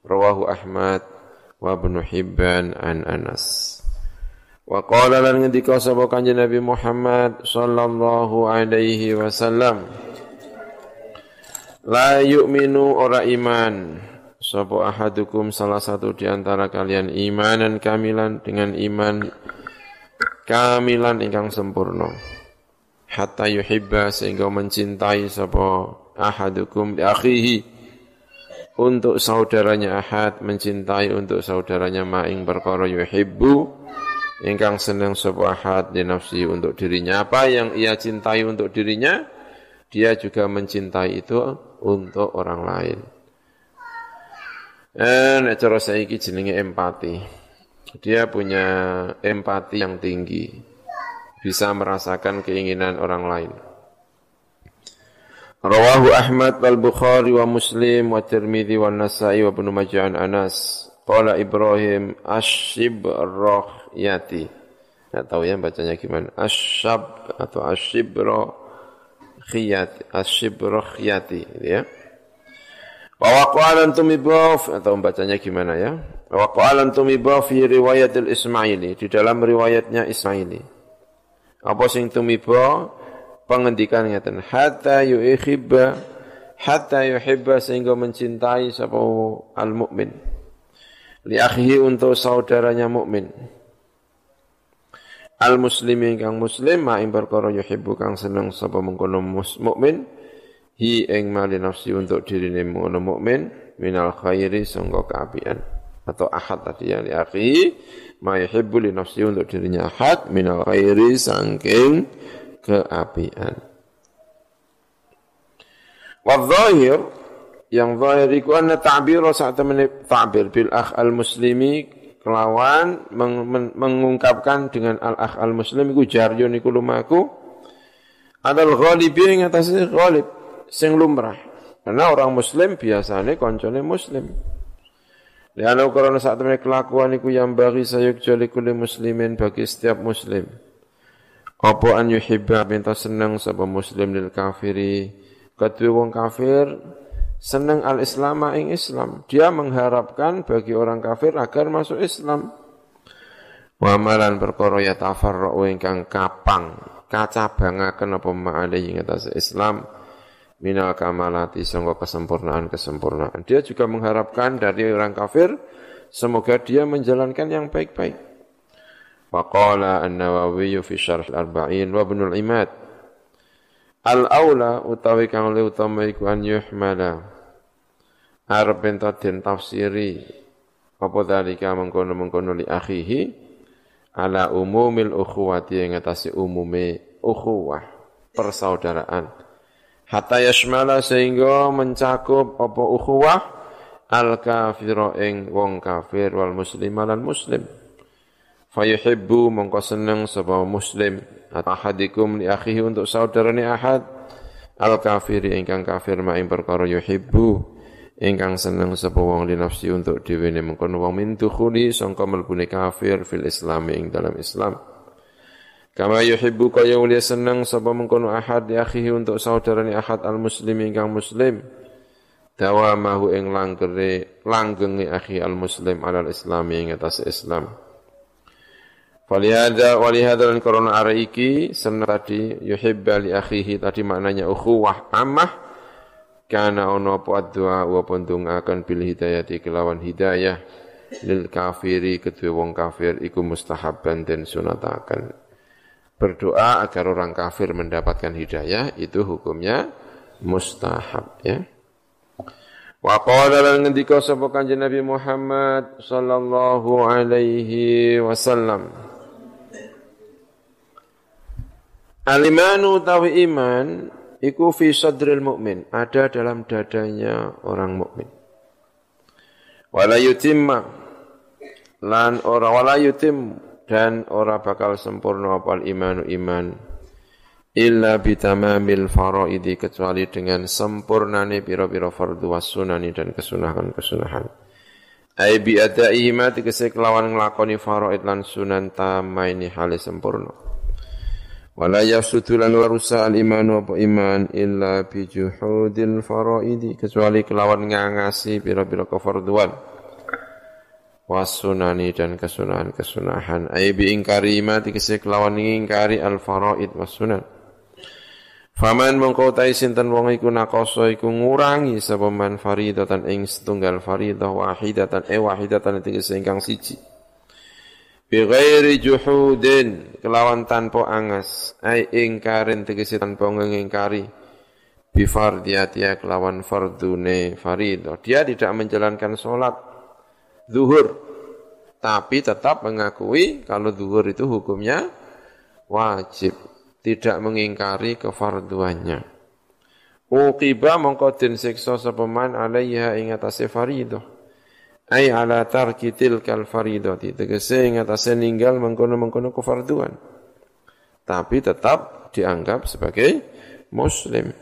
Rawahu Ahmad wa Ibnu Hibban an Anas. Wa qala lan ngendika sapa Kanjeng Nabi Muhammad sallallahu alaihi wasallam. La yu'minu ora iman. Sapa ahadukum salah satu di antara kalian imanan kamilan dengan iman kamilan ingkang sempurna. Hatta yuhibba sehingga mencintai sapa ahadukum di akhihi. Untuk saudaranya ahad mencintai untuk saudaranya maing perkara yuhibbu ingkang senang sapa ahad di nafsi untuk dirinya. Apa yang ia cintai untuk dirinya dia juga mencintai itu untuk orang lain. Eh nek cara saiki jenenge empati. Dia punya empati yang tinggi. Bisa merasakan keinginan orang lain. Rawahu Ahmad wal Bukhari wa Muslim wa Tirmidzi wa Nasa'i wa Ibnu Majah an Anas. Qala Ibrahim asyib rohyati. Enggak tahu ya bacanya gimana. Asyab atau asyibro khiyati. Asyibro khiyati. Gitu ya. Wa waqa'alan tumibaf. Atau bacanya gimana ya. Wa waqa'alan tumibaf fi riwayatil Ismaili. Di dalam riwayatnya Ismaili. Apa sing tumibaf? pengendikan ngeten hatta yuhibba hatta yuhibba sehingga mencintai sapa al mukmin li akhihi untuk saudaranya mukmin al muslimi kang muslim ma ing perkara yuhibbu kang seneng sapa mengkono mukmin hi ing mali nafsi untuk dirine ngono mukmin minal khairi sangga kaapian atau ahad tadi yang li akhihi ma yuhibbu li nafsi untuk dirinya ahad minal khairi sangking keapian. Wadzahir yang zahir iku anna ta'bir saat ta'bir bil akh al muslimi kelawan meng, men, mengungkapkan dengan al akh al muslim iku jaryon iku lumaku adal ghalibi ing atas ghalib sing lumrah. Karena orang muslim biasanya koncone muslim. Lihat karena saat temen kelakuan iku yang bagi sayuk jali kuli muslimin bagi setiap muslim. Apa an yuhibba minta seneng sapa muslim lil kafiri kedua wong kafir seneng al islam ing Islam. Dia mengharapkan bagi orang kafir agar masuk Islam. Wa amalan perkara ya tafarra'u ingkang kapang. Kacabangaken apa ma'alih ing atas Islam? Minal kamalati sangka kesempurnaan-kesempurnaan. Dia juga mengharapkan dari orang kafir semoga dia menjalankan yang baik-baik. Faqala An-Nawawi fi Syarh Al-Arba'in wa Ibnu Al-Imad Al-aula utawi kang luwih utama iku an yuhmala. Arep ento den tafsiri apa dalika mengkono-mengkono li akhihi? Ala umumil ukhuwati ing atase umume ukhuwah persaudaraan. Hatta yashmala sehingga mencakup apa ukhuwah? Al kafira ing wong kafir wal muslim lan muslim. Fayuhibbu mongko seneng muslim ahadikum li akhihi untuk saudarane ahad. Al kafiri ingkang kafir ma ing perkara yuhibbu. Ingkang seneng sapa wong li nafsi untuk dhewe ne mengkono wong min dukhuli sangka mlebune kafir fil islam ing dalam islam. Kama yuhibbu kaya uli seneng sapa mengkono ahad li akhihi untuk saudarane ahad al muslim ingkang muslim. Dawamahu ing langgere langgenge akhi al muslim alal islam ing atas islam Walihada walihada dan korona araiki senang tadi yuhibba li akhihi tadi maknanya ukhuwah amah karena ono apa doa wa pondong akan bil hidayati kelawan hidayah lil kafiri kedua wong kafir iku mustahabban dan sunatakan. Berdoa agar orang kafir mendapatkan hidayah itu hukumnya mustahab ya. Wa qala lan ngendika sapa kanjeng Nabi Muhammad sallallahu alaihi wasallam Alimanu tawi iman iku fi sadril mukmin, ada dalam dadanya orang mukmin. Wala yutimma lan ora wala yutim dan ora bakal sempurna apal imanu iman illa bitamamil faraidi kecuali dengan sempurnane pira-pira fardhu sunani dan kesunahan-kesunahan. Ai bi adaihima tegese kelawan nglakoni faraid lan sunan tamaini hale sempurna. Wala yasudu lan warusa al imanu apa iman illa bi juhudil faraidi kecuali kelawan ngangasi pira-pira kefarduan. Wasunani dan kesunahan-kesunahan. Ai bi ingkari ma dikese kelawan ngingkari al faraid wasunan. Faman mongko tai sinten wong iku nakoso iku ngurangi sapa man faridatan ing setunggal faridah wahidatan e wahidatan tegese ingkang siji Bighairi juhudin kelawan tanpa angas ai ingkarin tegese tanpa ngingkari bifardiyatiya kelawan fardune faridah. Dia tidak menjalankan sholat zuhur, tapi tetap mengakui kalau zuhur itu hukumnya wajib, tidak mengingkari kefarduannya. Uqiba mongko den siksa sapa man alaiha ing atase. Ai ala tarki tilkal faridati. Tegese ing atase ninggal mengkono-mengkono kefarduan. Tapi tetap dianggap sebagai muslim.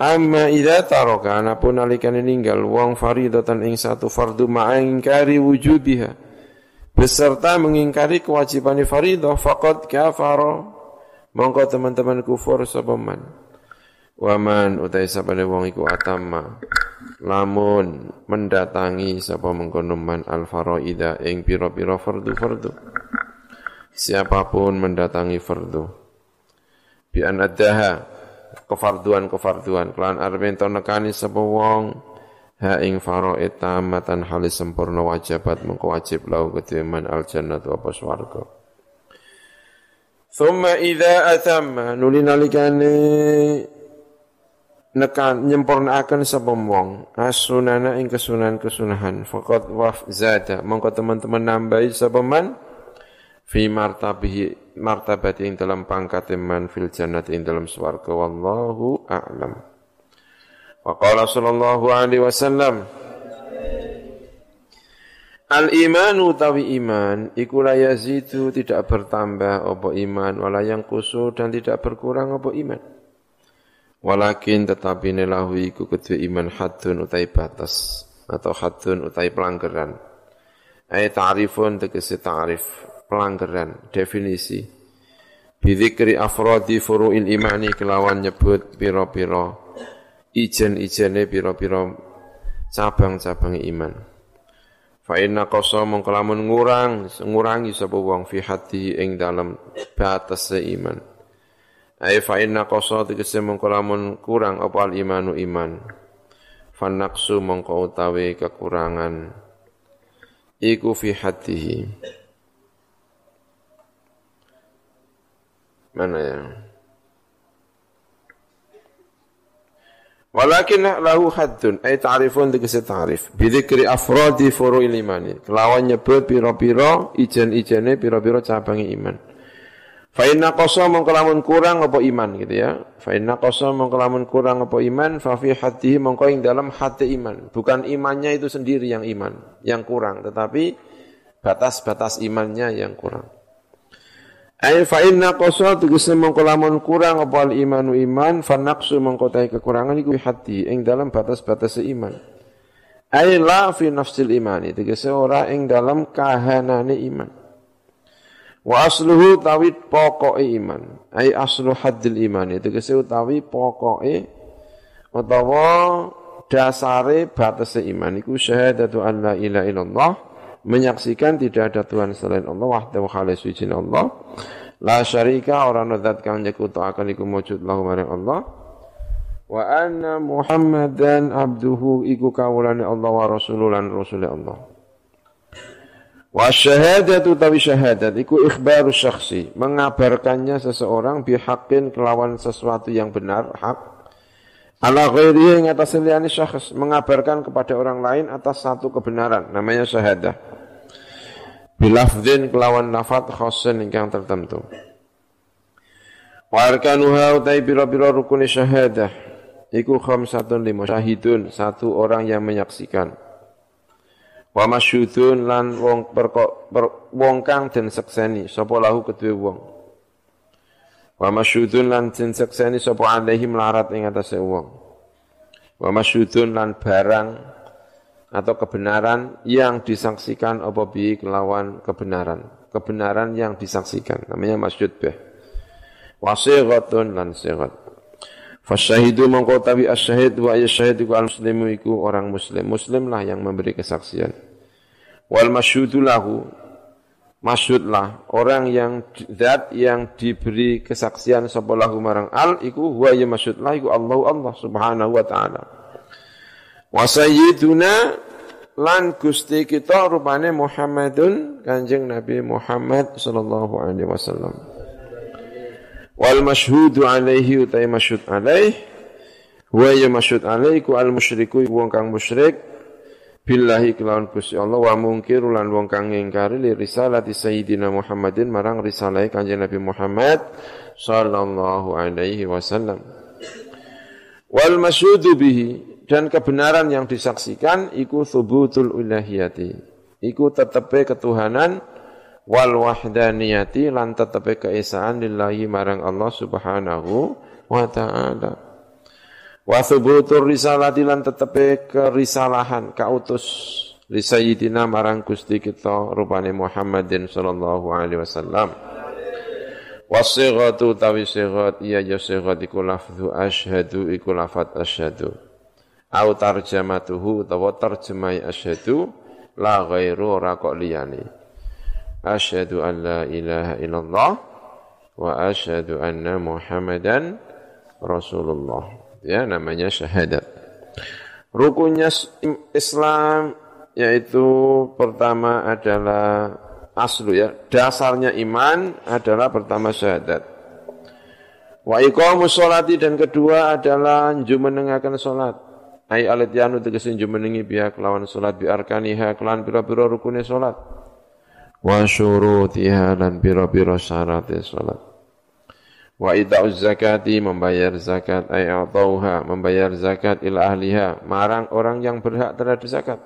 Amma idza taraka anapun nalikane ninggal wong faridatan ing satu fardu ma'ingkari wujubiha beserta mengingkari kewajiban faridah faqad kafara mongko teman-teman kufur sapa man Waman utai sabane wong iku atama lamun mendatangi sapa mengkono man al faraida ing pira-pira fardu-fardu. Siapa pun mendatangi fardu bi an adaha kefarduan-kefarduan kelan arep nekani sapa wong ha ing faraid tamatan halis sempurna wajibat mengko wajib lau kedhe man al jannatu apa swarga. Thumma idza atamma nulinalikane nekan nyempurnaaken sapa asunana ing kesunahan-kesunahan. Faqad waf zada. Mongko teman-teman nambahi sapa fi martabihi martabati ing dalam pangkat man fil jannati ing dalam swarga. Wallahu a'lam. Wa qala sallallahu alaihi wasallam. Al imanu tawi iman iku la yazidu tidak bertambah apa iman wala yang kusu dan tidak berkurang apa iman Walakin tetapi nelahu iku kedua iman hadun utai batas atau hadun utai pelanggaran. Ayat ta'rifun tegesi ta'rif pelanggaran definisi. Bidzikri afrodi furu'il imani kelawan nyebut piro-piro ijen-ijene piro-piro cabang-cabang iman. Fa inna qasa mongkolamun ngurang ngurangi sapa fi hati ing dalam batas iman. Ai fa inna qasa tegese mongko kurang apa al imanu iman. Fanaksu mongko utawi kekurangan iku fi hatihi. Mana ya? Walakin lahu haddun ay ta'rifun tegese ta'rif. Bidzikri afradi furu'il imani. Kelawan nyebut pira-pira ijen-ijene pira-pira cabang iman. Fa inna qasa kurang apa iman gitu ya. Fa inna qasa kurang apa iman fa fi hatihi ing dalam hati iman. Bukan imannya itu sendiri yang iman, yang kurang, tetapi batas-batas imannya yang kurang. Ai fa inna qasa tegese kurang apa al imanu iman fa naqsu mongko kekurangan iku hati ing dalam batas-batas iman. Ai la fi nafsil imani tegese ora ing dalam kahanane iman. Wa asluhu tawid pokoke iman. Ai aslu haddil iman. Itu kese utawi pokoke utawa dasare batase iman. Iku syahadatu an la ilaha illallah. Menyaksikan tidak ada Tuhan selain Allah wahdahu khalis Allah. La syarika ora ana zat kang nyekutake iku wujud lahu Allah. Wa anna muhammadan abduhu iku kawulane Allah wa rasululan rasul Allah Wa syahadatu tawi syahadat iku ikhbaru syakhsi, mengabarkannya seseorang bihaqqin kelawan sesuatu yang benar, hak. Ala ghairihi yang atas liyani syakhs, mengabarkan kepada orang lain atas satu kebenaran, namanya syahadah. Bilafdin kelawan lafad khosin yang tertentu. Wa arkanuha utai biro-biro rukuni syahadah, iku khamsatun lima syahidun, satu orang yang menyaksikan wa masyudun lan wong perko, per, wong kang den sekseni sapa lahu kedue wong. Wa masyudun lan den sekseni sapa alaihi melarat ing atase wong. Wa masyudun lan barang atau kebenaran yang disaksikan apa bi kelawan kebenaran. Kebenaran yang disaksikan namanya masyud bih. Wasighatun lan sighat Fasyahidu mongko tabi asyahid wa asyahid iku al-muslimu iku orang muslim. Muslim lah yang memberi kesaksian. Wal masyhudu lahu masyhudlah orang yang zat yang diberi kesaksian sapa marang al iku huwa ya masyhudlah iku Allah Allah subhanahu wa taala. Wa sayyiduna lan Gusti kita rupane Muhammadun Kanjeng Nabi Muhammad sallallahu alaihi wasallam wal masyhudu alaihi utai masyhud alaih Wa ya masyud alaiku al musyriku wong kang musyrik billahi kelawan Gusti Allah wa mungkir lan wong kang ngingkari li risalati sayyidina Muhammadin marang risalah Kanjeng Nabi Muhammad sallallahu alaihi wasallam. Wal masyudu bihi dan kebenaran yang disaksikan iku thubutul ilahiyati. Iku tetepe ketuhanan wal wahdaniyati lan tetepe keesaan lillahi marang Allah Subhanahu wa taala. Wa thubutur risalati lan tetepe kerisalahan kautus li sayyidina marang Gusti kita rupane Muhammadin sallallahu alaihi wasallam. Wasighatu tawi sighat iya ya sighat iku lafzu asyhadu iku lafat asyhadu. Au tarjamatuhu utawa terjemai asyhadu la ghairu ora kok liyane. Asyhadu an la ilaha illallah wa asyhadu anna Muhammadan Rasulullah ya namanya syahadat. Rukunnya Islam yaitu pertama adalah aslu ya, dasarnya iman adalah pertama syahadat. Wa iqamus sholati dan kedua adalah jumenengaken salat. Ai alat yanu tegese jumenengi pihak lawan salat bi arkaniha kelan pira-pira rukune salat. Wa syurutiha lan pira-pira syaratnya salat. Wa ita'uz zakati membayar zakat ay atauha membayar zakat ila ahliha marang orang yang berhak terhadap zakat.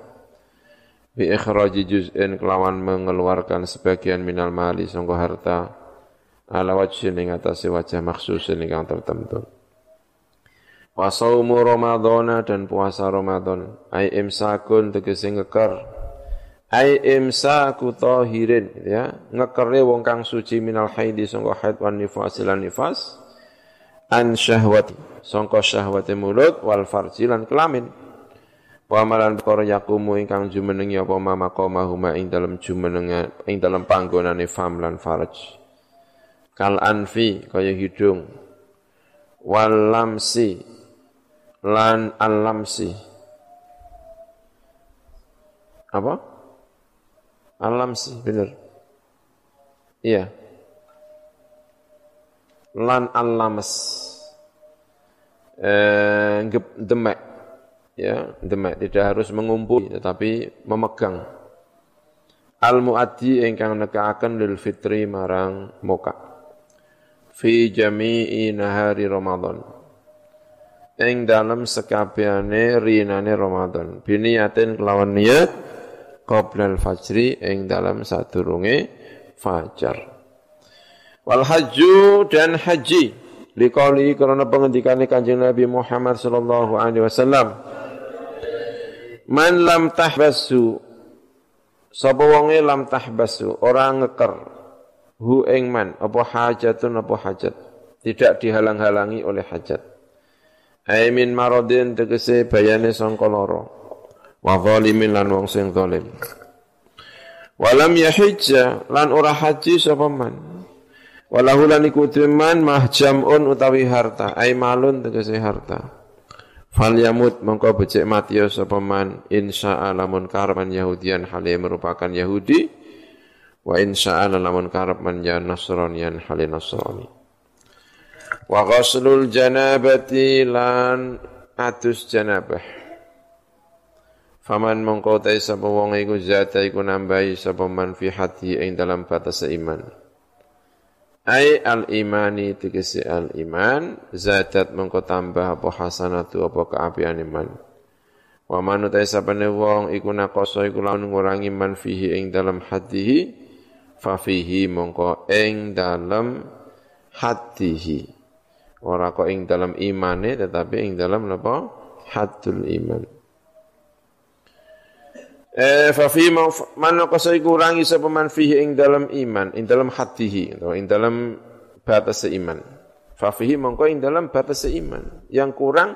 Bi ikhraji juz'in kelawan mengeluarkan sebagian minal mali sangka harta ala wajhin ing atase wajah maksus ingkang tertentu. Wa saumu Ramadhana dan puasa Ramadan ay imsakun tegese ngeker ai imsaku tahirin ya ngekere wong kang suci minal haidi sangka haid wan nifas lan nifas an syahwati sangka syahwate mulut wal farji lan kelamin Pamalan perkara yakumu ingkang jumenengi apa huma ing dalem jumeneng ing dalem panggonane fam lan farj. Kal anfi kaya hidung. Wal lamsi lan alamsi. Apa? Alam sih, benar. Iya. Lan alamas. Eh, demek. Ya, demek. Tidak harus mengumpul, tetapi memegang. Al-muaddi ingkang nekaaken lil fitri marang moka. Fi jami'i nahari Ramadan. Ing dalam sekabehane rinane Ramadan. Biniyatin kelawan niat qoblal fajri ing dalam sadurunge fajar. Wal hajju dan haji. Liqauli karena pengendikane Kanjeng Nabi Muhammad sallallahu alaihi wasallam. Man lam tahbasu sapa wonge lam tahbasu ora ngeker. Hu ing man. Apa hajatun apa hajat? Tidak dihalang-halangi oleh hajat. Aimin maradin tegese bayane sangka lara wa zalimin lan wong sing zalim. Walam yahijja lan ora haji sapa man. Walahu lan iku man mahjamun utawi harta. Ai malun tegese harta. Fal yamut mongko becik mati sapa man. Insya lamun karman yahudian hale merupakan yahudi. Wa insya lamun karep man ya nasranian hale nasrani. Wa ghaslul janabati lan atus janabah Faman mongko tai sapa wong iku zata iku nambahi sapa man fi hati ing dalam batas iman. Ai al imani tegese al iman zatat mongko tambah apa hasanatu apa keapian iman. Wa man utai sapane wong iku nakoso iku lawan ngurangi man fihi ing dalam hatihi fa fihi mongko ing dalam hatihi. Ora kok ing dalam imane tetapi ing dalam napa? Hatul iman. Eh fa fi man qasai kurangi sapa man fihi ing dalam iman, ing dalam hatihi atau ing dalam batas iman. Fa fihi mongko ing dalam batas iman. Yang kurang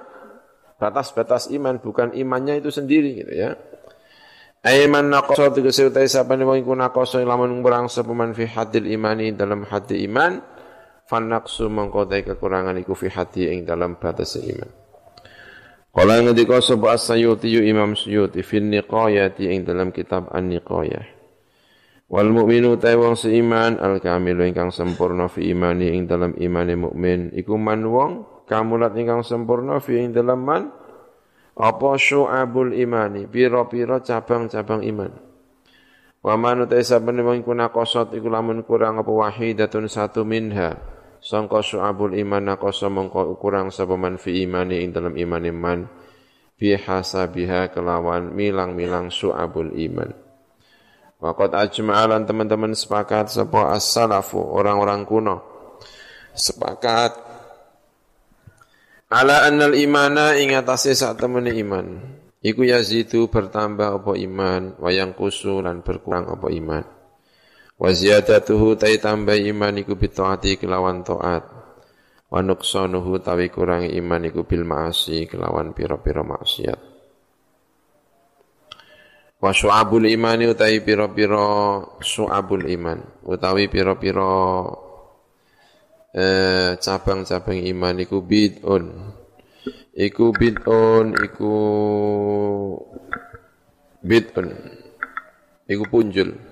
batas-batas iman bukan imannya itu sendiri gitu ya. Aiman naqasa tegese utai sapa ne wong iku naqasa lamun kurang sapa man fi hadil imani dalam hati iman, fan naqsu mongko kekurangan iku fi hati ing dalam batas iman. Kala ngendika sapa As-Sayuti Imam Suyuti fi niqayati ing dalam kitab An-Niqayah. Wal mu'minu ta wong seiman al kamilu ingkang sempurna fi imani ing dalam imane mukmin. Iku man wong kamulat ingkang sempurna fi ing dalem man apa syu'abul imani? Pira-pira cabang-cabang iman. Wa man utai saben wong iku nakosot iku lamun kurang apa wahidatun satu minha sangka syu'abul iman nakosa mongko kurang sapa man fi imani ing dalem iman iman. Bi hasabiha kelawan milang-milang syu'abul iman. Waqat ajma'alan teman-teman sepakat sapa as-salafu orang-orang kuno. Sepakat ala annal imana ing atase sak temene iman. Iku yazidu bertambah apa iman wayang kusu lan berkurang apa iman wa ziyadatuhu tai tambah iman iku bitaati kelawan taat. Wa nuqsanuhu tawi kurang iman iku bil ma'asi kelawan pira-pira maksiat. Wa syu'abul imani utawi pira-pira syu'abul iman utawi pira-pira eh, cabang-cabang iman iku bid'un. Iku bid'un iku bid'un. Iku punjul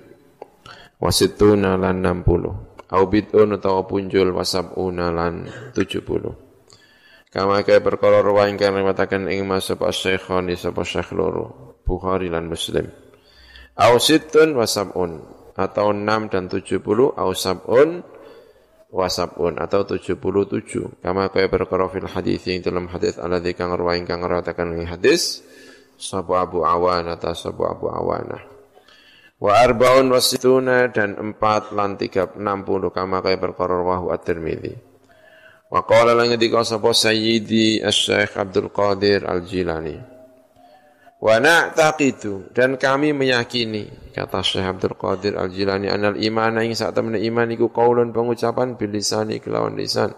wasituna lan 60 au bid'un utawa punjul wasabuna lan 70 kama kaya perkara rawa ingkang riwayataken ing masab asy-syaikhani sapa syekh loro Bukhari dan Muslim. Au sittun wa sab'un atau 6 dan 70 au sab'un wa sab'un atau 77 kama kaya perkara fil hadis yang dalam hadis alladzi kang rawain kang rawatakan ing hadis sabu Abu Awan atau sabu Abu Awanah wa arbaun wasituna dan empat lan tiga enam puluh kama kaya perkara wahu at-Tirmidzi wa qala lan ngendika sapa Sayyidi Asy-Syaikh Abdul Qadir Al-Jilani Wa na'taqidu dan kami meyakini kata Syekh Abdul Qadir Al-Jilani anal iman ing sak temene iman iku qaulun pengucapan bil lisani kelawan lisan.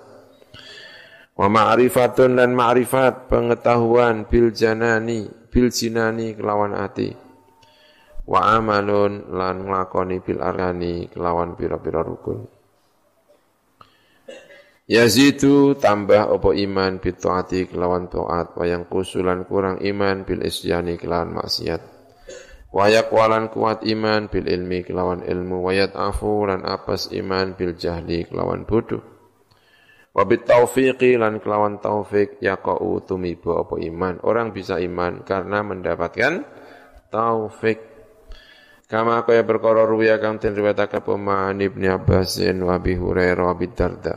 Wa ma'rifatun dan ma'rifat pengetahuan bil janani bil jinani kelawan ati. Wa amalun lan nglakoni bil arkani kelawan pira-pira rukun. Yazidu tambah opo iman bitaati kelawan taat wayang kusulan kurang iman bil isyani kelawan maksiat. Wayak walan kuat iman bil ilmi kelawan ilmu wayat afu lan apas iman bil jahli kelawan bodoh. Wabit taufiqi lan kelawan taufik yaqau tumibu opo iman. Orang bisa iman karena mendapatkan taufik. Kama kaya perkara ruwiya kang den riwayatake Ibnu Ibnu Abbasin wa Abi Hurairah wa Darda.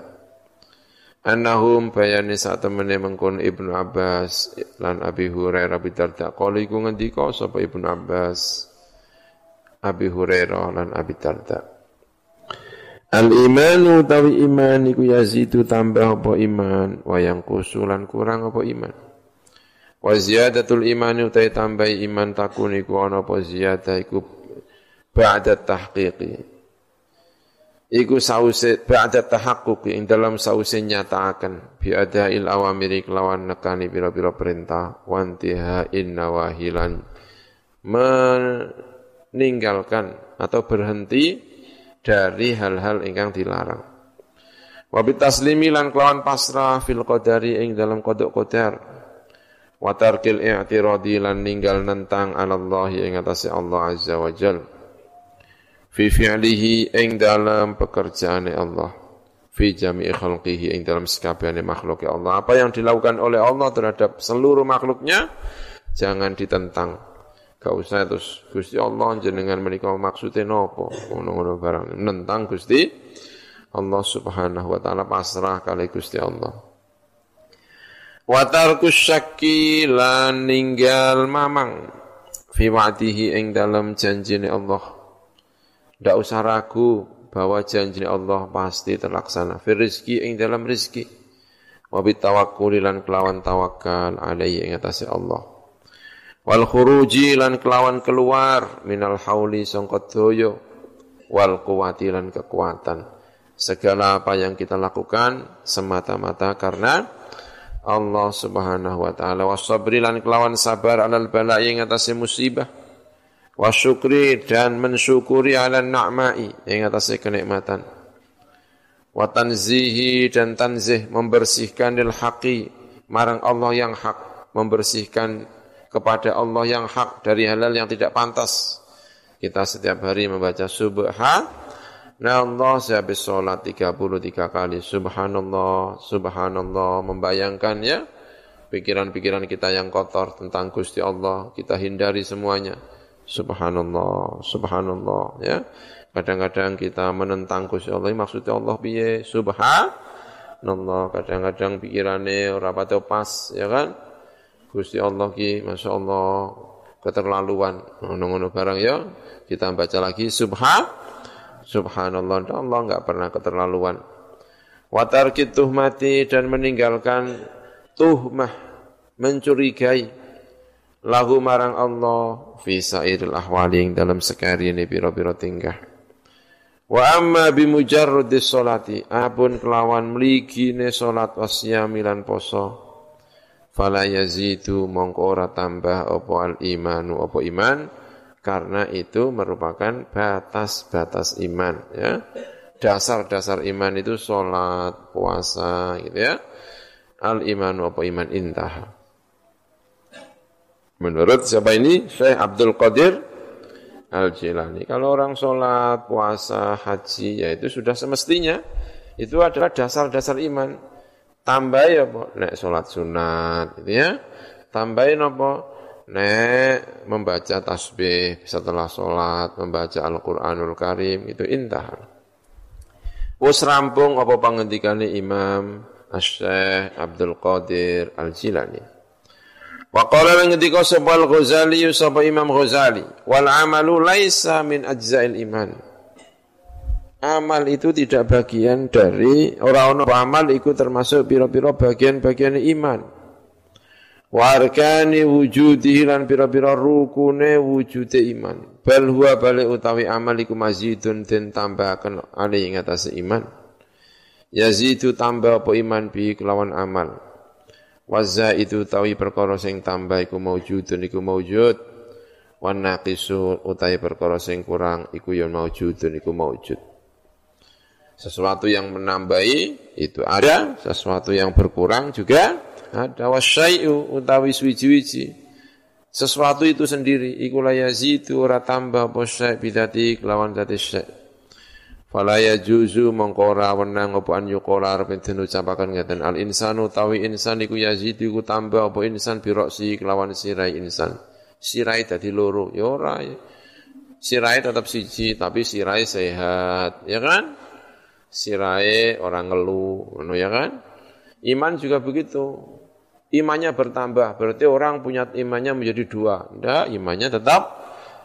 Annahum bayani saat temene mengkon Ibnu Abbas lan Abi Hurairah bidarda qala iku ngendika sapa Ibnu Abbas Abi Hurairah lan Abi Darda. Al imanu tawi iman iku yazidu tambah apa iman? Wayang kusulan kurang apa iman? Wa ziyadatul iman utai tambah iman takun iku ana apa? Ziyadah iku ba'da tahqiqi. Iku sause ba'da tahaqquqi ing dalam sause nyataaken. Bi adail awamiri kelawan nekani pira-pira perintah. Wantiha innawahilan meninggalkan atau berhenti dari hal-hal ingkang dilarang. Wa taslimi lan kelawan pasrah fil qadari ing dalam kodok qadar. Wa tarkil i'tiradi lan ninggal nentang ala Allah ing atase Allah azza wa jalla fi fi'lihi ing dalam pekerjaan Allah. Fi jami'i khalqihi ing dalam sekabehane makhluk Allah. Apa yang dilakukan oleh Allah terhadap seluruh makhluknya jangan ditentang. Gak usah terus Gusti Allah jenengan menika maksudnya nopo? Ngono-ngono barang. Nentang Gusti Allah Subhanahu wa taala pasrah kali Gusti Allah. Wa tarkus ninggal mamang. Fi wa'dihi ing dalam janjine Allah tidak usah ragu bahwa janji Allah pasti terlaksana. Fir rizki dalam rizki. Wabit tawakkuli lan kelawan tawakal alaihi ing atase Allah. Wal khuruji lan kelawan keluar minal hauli sangka doyo wal kuwati lan kekuatan. Segala apa yang kita lakukan semata-mata karena Allah Subhanahu wa taala wasabri lan kelawan sabar alal bala ing atase musibah wa syukri dan mensyukuri ala na'mai yang atas kenikmatan. Wa tanzihi dan tanzih membersihkan lil haqi marang Allah yang hak membersihkan kepada Allah yang hak dari halal yang tidak pantas. Kita setiap hari membaca subhanallah Nah Allah sehabis sholat 33 kali Subhanallah, Subhanallah Membayangkan ya Pikiran-pikiran kita yang kotor tentang Gusti Allah Kita hindari semuanya Subhanallah, Subhanallah ya. Kadang-kadang kita menentang Gusti Allah Maksudnya Allah biye Subhanallah. Kadang-kadang pikirannya rapatnya pas ya kan? Gusti Allah ki Masya Allah keterlaluan. Ngono-ngono barang ya. Kita baca lagi subhan Subhanallah, Allah enggak pernah keterlaluan. Watar tuhmati dan meninggalkan tuhmah, mencurigai lahu marang Allah fi sairil ahwali dalam sekali ini biro-biro tingkah. Wa amma bimujarradis salati apun kelawan mligine salat wasyamilan poso fala yazidu mongko tambah apa al imanu apa iman karena itu merupakan batas-batas iman ya. Dasar-dasar iman itu sholat, puasa gitu ya. Al iman apa iman intah. Menurut siapa ini? Syekh Abdul Qadir Al-Jilani. Kalau orang sholat, puasa, haji, ya itu sudah semestinya. Itu adalah dasar-dasar iman. Tambah ya, nek sholat sunat, gitu ya. Tambahin apa? Nek membaca tasbih setelah sholat, membaca Al-Quranul Karim, itu indah. Wus rampung apa pangendikane Imam Asy-Syaikh Abdul Qadir Al-Jilani. Wa qala lan ngendika sapa Al-Ghazali sapa Imam Ghazali, wal amalu laisa min ajza'il iman. Amal itu tidak bagian dari orang-orang amal itu termasuk piro-piro bagian-bagian iman. Warkani wujudi lan pira-pira rukune wujude iman. Bal huwa balik utawi amal iku mazidun den tambahaken ali ing iman. Yazidu tambah apa iman bi kelawan amal. Waza itu tawi perkara sing tambah iku maujudun iku maujud. Wan naqisu utawi perkara sing kurang iku ya maujudun iku maujud. Sesuatu yang menambahi itu ada, sesuatu yang berkurang juga ada wasyai'u utawi suwiji-wiji sesuatu itu sendiri iku la yazidu ora tambah apa syai' bidati kelawan dati syai' fala yajuzu mongko ora wenang apa an yuqala arep den ucapaken ngaten al insanu utawi insan iku yazidu iku tambah apa insan biroksi kelawan sirai insan sirai dadi loro ya ora sirai tetap siji tapi sirai sehat ya kan sirai orang ngeluh ngono ya kan iman juga begitu imannya bertambah. Berarti orang punya imannya menjadi dua. Tidak, imannya tetap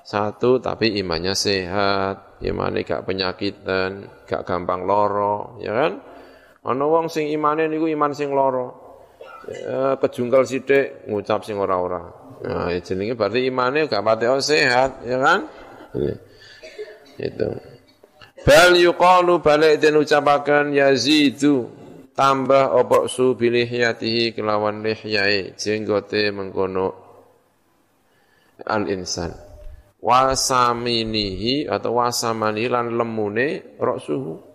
satu, tapi imannya sehat. Imannya gak penyakitan, gak gampang loro, ya kan? Ana wong sing imane niku iman sing loro. Ya, kejungkal sithik ngucap sing ora-ora. Nah, jenenge berarti imane gak pati sehat, ya kan? Itu. Bal yuqalu balik den ucapaken yazidu tambah opok su bilihyatihi kelawan lihyai jenggote mengkono al insan wasaminihi atau wasamani lan lemune roksuhu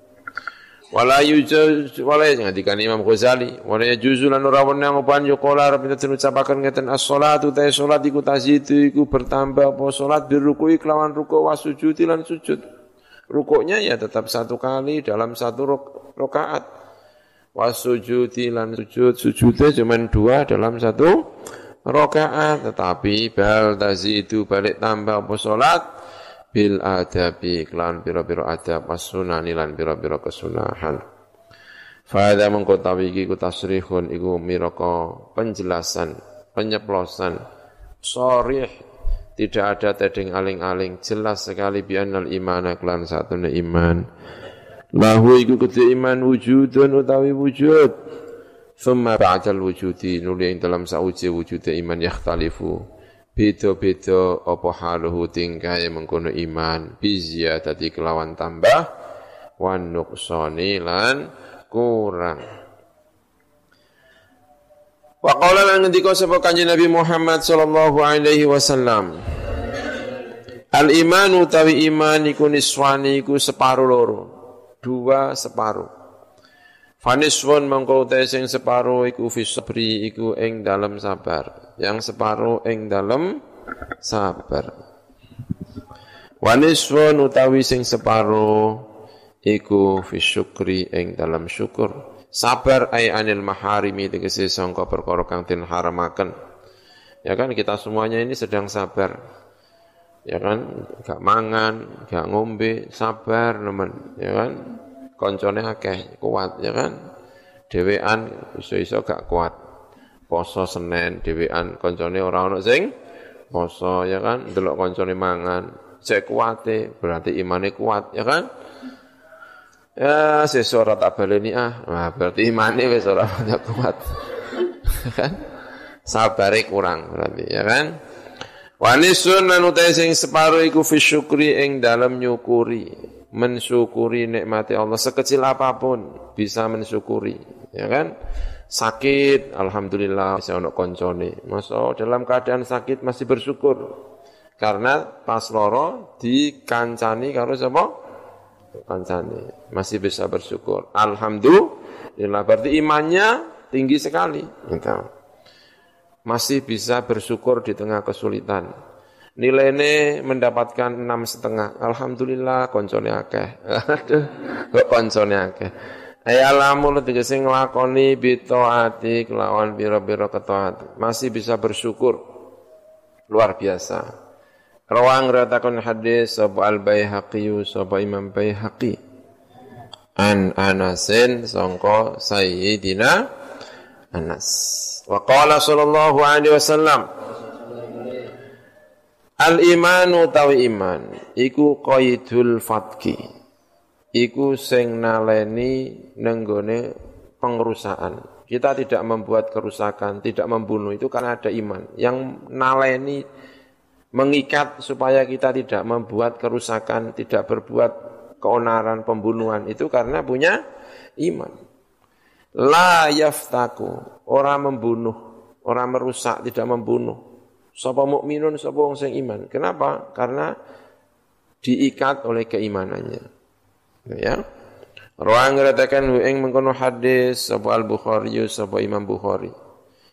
wala yujuz wala ngadikan Imam Ghazali wala yujuzu lan ora wenang apa yuqala arep den ucapaken ngeten as-shalatu ta salat iku tazidu iku bertambah apa salat birukui kelawan ruku wasujudi lan sujud. Rukuknya ya tetap satu kali dalam satu rakaat. Wasujudi lan sujud sujudnya cuma dua dalam satu rokaat tetapi bal tazidu balik tambah apa salat bil adabi klan pira-pira adab sunani lan pira-pira kesunahan Fahada mengkotawi iki ku tasrihun iku miraka penjelasan, penyeplosan, sorih, tidak ada teding aling-aling, jelas sekali bi'annal imana klan satunya iman. Lahu iku kudu iman wujudun utawi wujud. Thumma ba'dal wujudi nuli ing dalam sauji wujud iman yakhtalifu. Beda-beda apa haluhu tingkai mengkono iman tadi kelawan tambah wan nuqsani lan kurang. Wa qala lan ngendika sapa kanjeng Nabi Muhammad sallallahu alaihi wasallam. Al iman utawi iman iku niswani iku separuh loro dua separuh. Faniswon mongko sing separuh iku fisabri iku ing dalam sabar. Yang separuh ing dalam sabar. Waniswon utawi sing separuh iku fi syukri ing syukur. Sabar ay anil maharimi tegese sangka perkara kang den haramaken ya kan kita semuanya ini sedang sabar. Ya kan gak mangan gak ngombe sabar nemen. Ya kan koncone akeh kuat ya kan? Dhewean iso-iso gak kuat. Poso Senin dhewean koncone ora ono sing poso ya kan? Delok koncone mangan. Cek kuate berarti imane kuat ya kan? Ya sesuatu tak baleni ah. Nah, berarti imane wis ora kuat. Kan? Sabare kurang berarti ya kan? Wanisun lan utai sing separo iku fi syukri ing dalam nyukuri mensyukuri nikmati Allah sekecil apa pun bisa mensyukuri ya kan? Sakit alhamdulillah bisa ono koncone. Masa dalam keadaan sakit masih bersyukur. Karena pas loro dikancani karo sapa? Kancani. Masih bisa bersyukur. Alhamdulillah berarti imannya tinggi sekali gitu. Masih bisa bersyukur di tengah kesulitan. Nilainya mendapatkan enam setengah. Alhamdulillah koncone akeh. Aduh, kok koncone akeh. Ayalamu tegese nglakoni bitaati kelawan biro-biro ketaat. Masih bisa bersyukur. Luar biasa. Rawang ratakon hadis sapa al Baihaqi sapa Imam Baihaqi. An Anasin sangka Sayyidina Anas. Wa qala sallallahu alaihi wasallam Al imanu tawi iman iku qaidul fatki. Iku sing naleni nenggone pengerusakan. Kita tidak membuat kerusakan, tidak membunuh itu karena ada iman. Yang naleni mengikat supaya kita tidak membuat kerusakan, tidak berbuat keonaran, pembunuhan itu karena punya iman. La yaftaku orang membunuh, orang merusak, tidak membunuh. Sapa mukminun, sapa wong sing iman. Kenapa? Karena diikat oleh keimanannya. Ya. Ruang ngeratakan ing mengkono hadis sapa Al Bukhari sapa Imam Bukhari.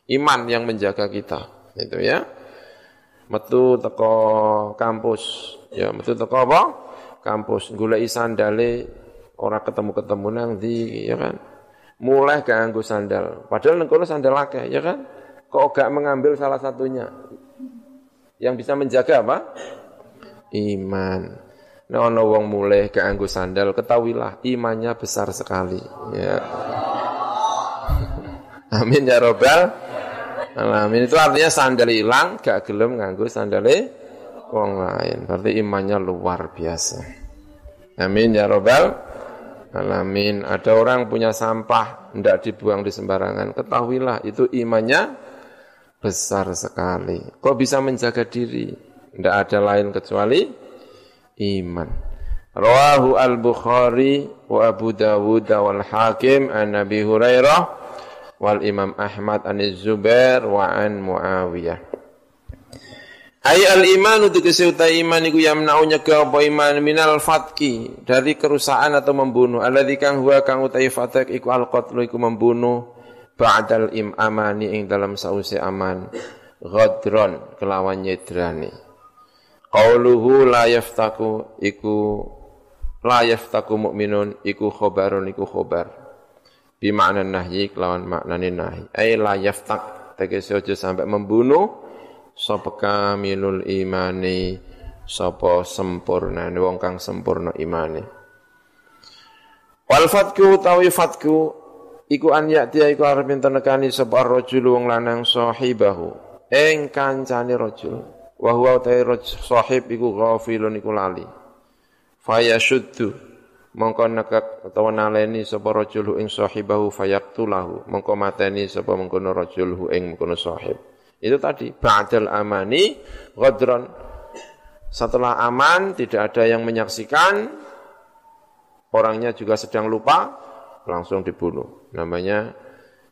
Iman yang menjaga kita, itu ya. Metu teko kampus, ya metu teko apa? Kampus golek sandale ora ketemu-ketemu nang di ya kan mulai gak nganggo sandal. Padahal nengkono sandal akeh, ya kan? Kok gak mengambil salah satunya? Yang bisa menjaga apa? Iman. Nah, ono wong mulai gak nganggo sandal, ketahuilah imannya besar sekali. Ya. Amin ya robbal Amin itu artinya sandal hilang, gak gelem nganggo sandale wong lain. Berarti imannya luar biasa. Amin ya robbal alamin. Ada orang punya sampah, tidak dibuang di sembarangan. Ketahuilah itu imannya besar sekali. Kok bisa menjaga diri? Tidak ada lain kecuali iman. Rawahu al-Bukhari wa Abu Dawud wal Hakim an Nabi Hurairah wal Imam Ahmad an Zubair wa an Muawiyah. Ay al iman untuk utai iman iku yamna'u nyegah apa iman minal fatki dari kerusakan atau membunuh. Alladzi kang huwa kang utai fatak iku al qatlu iku membunuh ba'dal im amani ing dalam sause aman ghadron kelawan nyedrani. Qauluhu la yaftaku iku la yaftaku mukminun iku khobarun iku khobar. Bi makna nahyi kelawan maknane nahi. Ay la yaftak tegese aja sampai membunuh sapa kamilul imani sapa sempurna wong kang sempurna imane wal fatku tawi fatku iku an yakti iku arep enten nekani sapa rajul wong lanang sahibahu. Ing kancane rajul. Wa huwa ta sahib iku ghafilun iku lali. Fayashuddu. Mongko nekak utawa naleni sapa rajul ing sahibahu fayaqtulahu. Mongko mateni sapa mengkono rajul ing mengkono sahib. Itu tadi ba'dal amani ghadron. Setelah aman tidak ada yang menyaksikan orangnya juga sedang lupa langsung dibunuh. Namanya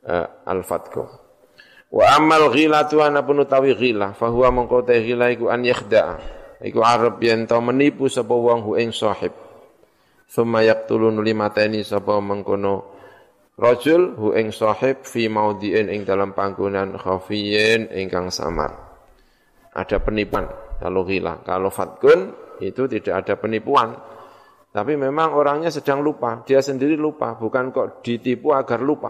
uh, al-fatku. Wa amal ghilatu anapun utawi ghilah fahuwa mengko te ghilah iku an yakhda'a. Iku arab yen menipu sapa wong hu ing sahib. Thumma yaqtulun limateni sapa mengkono Rajul hu ing sahib fi maudhi'in ing dalam panggonan khafiyin ingkang samar. Ada penipuan kalau gila. Kalau fatkun itu tidak ada penipuan. Tapi memang orangnya sedang lupa, dia sendiri lupa, bukan kok ditipu agar lupa.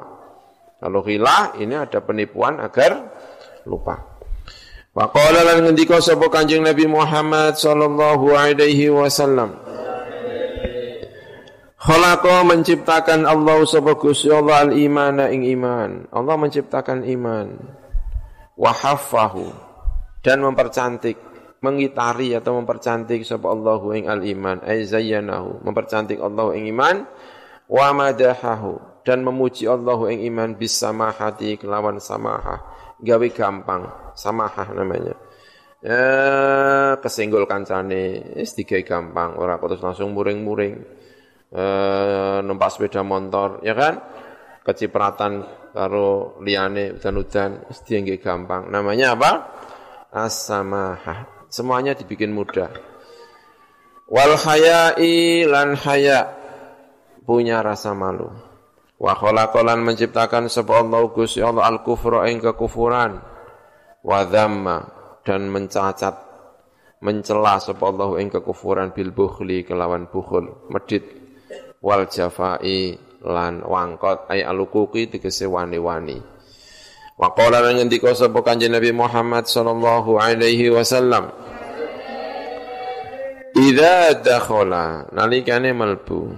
Kalau hilah ini ada penipuan agar lupa. Wa qala lan ngendika sapa Kanjeng Nabi Muhammad sallallahu alaihi wasallam. Khalaqa menciptakan Allah sapa Gusti Allah al-imana ing iman. Allah menciptakan iman. Wa dan mempercantik mengitari atau mempercantik sapa Allahu ing al-iman ay zayyanahu mempercantik Allah ing iman. Wa madahahu dan memuji Allahu ing iman bis samahati kelawan samahah. Gawe gampang samahah namanya. Ya kesenggol kancane wis digawe gampang ora terus langsung muring-muring. Eh numpak sepeda motor ya kan? Kecipratan karo liyane udan-udan wis gampang. Namanya apa? As-samahah Semuanya dibikin mudah. Wal haya'i lan haya punya rasa malu. Wa khalaqalan menciptakan sapa Allah Gusti Allah al-kufra ing kekufuran. Wa dhamma dan mencacat mencela sapa Allah ing kekufuran bil bukhli kelawan bukhul medit wal jafai lan wangkot ay alukuki tegese wani-wani. Wa qala lan ngendika sapa Kanjeng Nabi Muhammad sallallahu alaihi wasallam. Idza dakhala nalikane melbu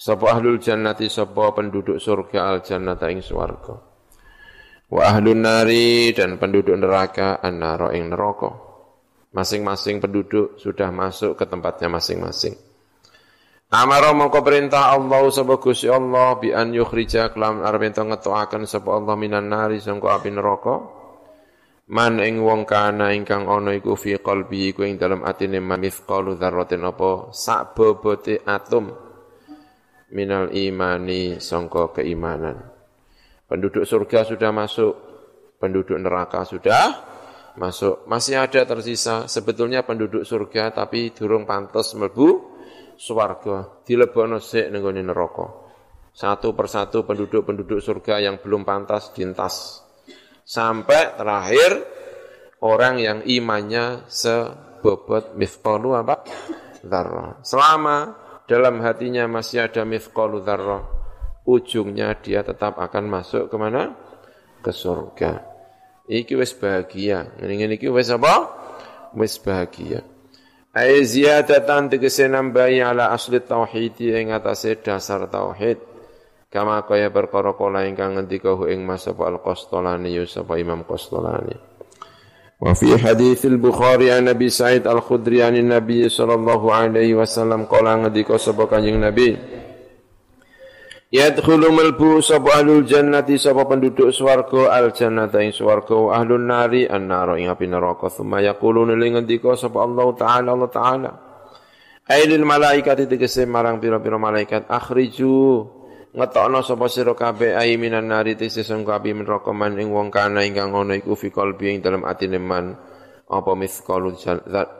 sapa ahlul jannati sapa penduduk surga al jannata ing swarga. Wa ahlun nari dan penduduk neraka annara ing neraka. Masing-masing penduduk sudah masuk ke tempatnya masing-masing Amara mongko perintah Allah sapa Gusti Allah bi an yukhrija kelam arep ento ngetokaken sapa Allah minan nari sangka api neraka. Man ing wong kana ingkang ana iku fi qalbi iku ing dalem atine mithqalu dzarratin apa sak bobote atom minal imani sangka keimanan. Penduduk surga sudah masuk, penduduk neraka sudah masuk. Masih ada tersisa sebetulnya penduduk surga tapi durung pantas mlebu swarga dilebokno sik ning gone neraka. Satu persatu penduduk-penduduk surga yang belum pantas dintas. Sampai terakhir orang yang imannya sebobot mithqalu apa? Dzarrah. Selama dalam hatinya masih ada mithqalu dzarrah, ujungnya dia tetap akan masuk ke mana? Ke surga. Iki wis bahagia. Ngene iki wis apa? Wis bahagia. Ai ziyadatan tegese nambahi ala asli tauhid ing atase dasar tauhid. Kama kaya perkara kala ingkang ngendika ing Mas Al-Qastolani Yusuf Imam Qastolani. Wa fi hadits al-Bukhari an Nabi Sa'id Al-Khudri an Nabi sallallahu alaihi wasallam kala ngendika sapa Kanjeng Nabi Yadkhulu malbu sapa ahlul jannati sapa penduduk swarga al jannata ing swarga wa ahlun nari annara ing api neraka. Thumma yaquluna li ngendika sapa Allah taala Allah taala. Ailil malaikati tegese marang pira-pira malaikat akhriju. Ngetokno sapa sira kabeh ai minan nari tegese sangka api neraka man ing wong kana ingkang ana iku fi qalbi ing dalem atine man. Apa mithqalu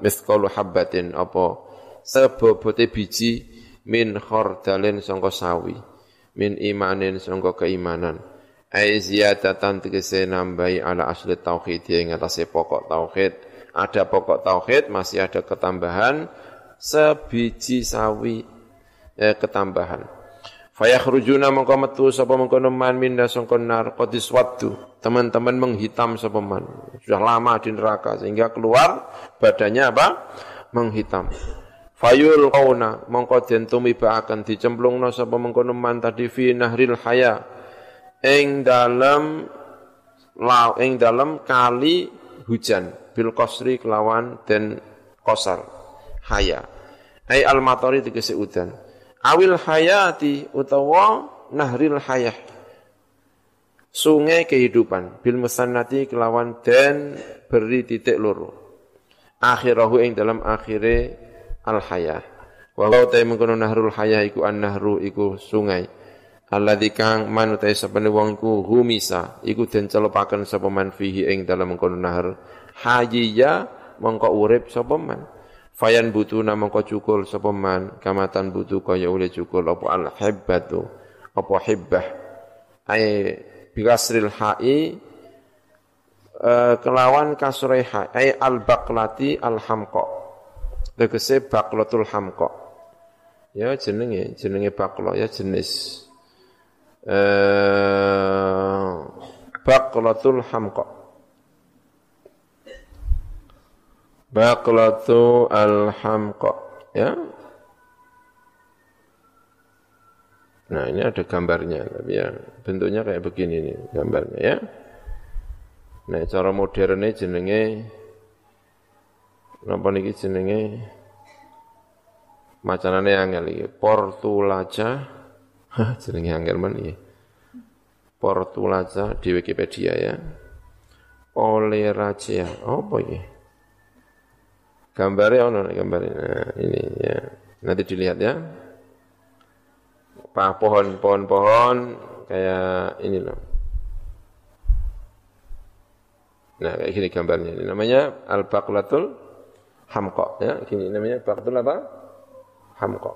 mithqalu habatin apa sebobote biji min khordalin sangka sawi min imanin sangka keimanan. Ai ziyadatan tegese nambahi ala asli tauhid yang atase pokok tauhid. Ada pokok tauhid masih ada ketambahan. Sebiji sawi eh, ketambahan. Fayakhrujuna mongko metu sapa mengkono man minda sangka nar qadis waddu teman-teman menghitam sapa man. Sudah lama di neraka sehingga keluar badannya apa? Menghitam Fayul kauna mongko den tumibaaken dicemplungna sapa mengkono man tadi fi nahril haya. Ing dalem lau ing dalem kali hujan bil qasri kelawan den kosar haya. Ai al matari tegese udan. Awil hayati utawa nahril hayah. Sungai kehidupan bil musannati kelawan den beri titik loro. Akhirahu ing dalam akhire al haya wa wa ta mengkono nahrul haya iku an nahru iku sungai. Alladzi kang man ta sapane wong iku humisa iku den celupaken sapa man fihi ing dalam mengkono nahar hajiya mongko urip sapa man. Fayan na mongko cukul sapa man. Kamatan butu kaya cukul. Apa al hibbatu apa hibbah? Ay bigasril hai uh, kelawan kasrai ha ay al baqlati al tegese baklatul hamqa Ya jenenge, jenenge baklo ya jenis. Eh baklatul hamqa. Baklatu al-hamqa, ya. Nah, ini ada gambarnya, tapi ya bentuknya kayak begini nih gambarnya ya. Nah, cara modernnya jenenge napa niki jenenge? Macanane angel iki. Portulaca. Jenenge angel men iki. Portulaca di Wikipedia ya. Oleracea. Apa iki? Gambarnya ono gambarnya nah, ini ya. Nanti dilihat ya. Pak pohon-pohon-pohon kayak ini loh. Nah, kayak gini gambarnya. Ini namanya al-baqlatul hamqa ya. Gini namanya baqlatul apa? hamko.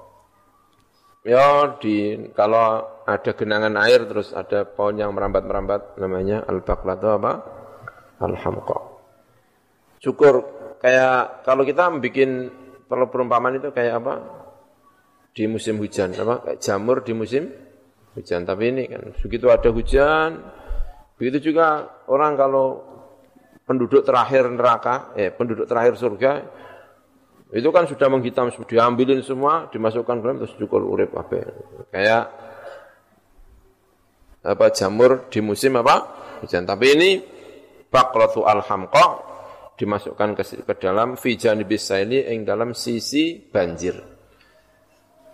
Ya di kalau ada genangan air terus ada pohon yang merambat-merambat namanya itu apa? Al-hamqa. Syukur kayak kalau kita bikin perlu perumpamaan itu kayak apa? Di musim hujan apa? Kayak jamur di musim hujan. Tapi ini kan begitu ada hujan, begitu juga orang kalau penduduk terakhir neraka, eh penduduk terakhir surga itu kan sudah menghitam, diambilin semua, dimasukkan dalam terus cukur urip apa. Kayak apa jamur di musim apa? Hujan. Tapi ini baklatu al-hamqa dimasukkan ke, ke dalam fi janibis ini yang dalam sisi banjir.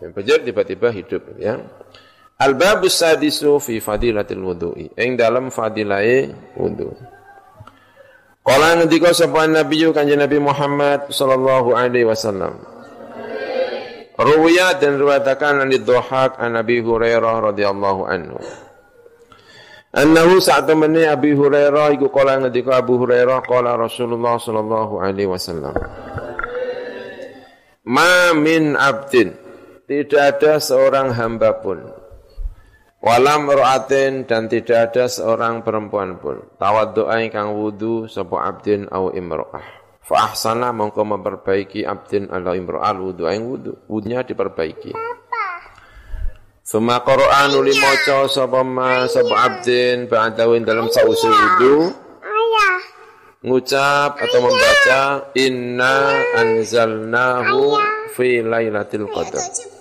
Banjir tiba-tiba hidup ya. Al-babus sadisu fi fadilatil wudu'i. Yang dalam fadilai wudu'. Kala ngendika sapa Nabi kanjeng Nabi Muhammad sallallahu alaihi wasallam. Ruwiya dan riwayatakan an Dhahak an Nabi Hurairah radhiyallahu anhu. Annahu sa'at mani Abi Hurairah iku kala ngendika Abu Hurairah kala Rasulullah sallallahu alaihi wasallam. Ma min abdin tidak ada seorang hamba pun Walam ru'atin dan tidak ada seorang perempuan pun. Tawad doa kang wudu sapa abdin au imro'ah. Fa ahsana mongko memperbaiki abdin ala imro'ah wudu aing wudu. Wudunya diperbaiki. Suma Qur'an uli maca sapa ma sapa abdin ba'dawin dalam sausi wudu. Ngucap atau membaca inna anzalnahu fi lailatul qadar.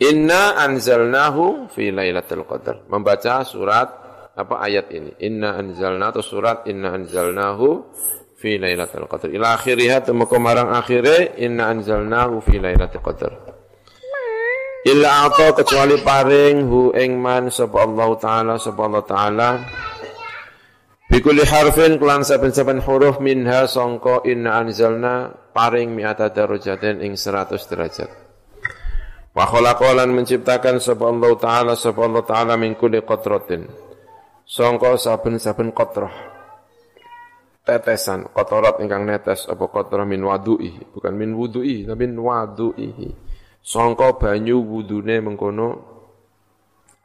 Inna anzalnahu fi lailatul qadar. Membaca surat apa ayat ini. Inna anzalna atau surat inna anzalnahu fi lailatul qadar. Ila akhiriha temu marang akhire inna anzalnahu fi lailatul qadar. Illa atau kecuali paring hu ing man sapa Allah taala sapa Allah taala Bikuli harfin kelan saben-saben huruf minha songko inna anzalna paring mi'ata darajatin ing 100 derajat. Wa khalaqalan menciptakan sapa Allah taala sapa Allah taala min kulli qatratin. Sangka saben-saben qatrah. Tetesan kotorat ingkang netes apa qatrah min wadu'i, bukan min wudu'i tapi min wadu'i. Sangka banyu wudune mengkono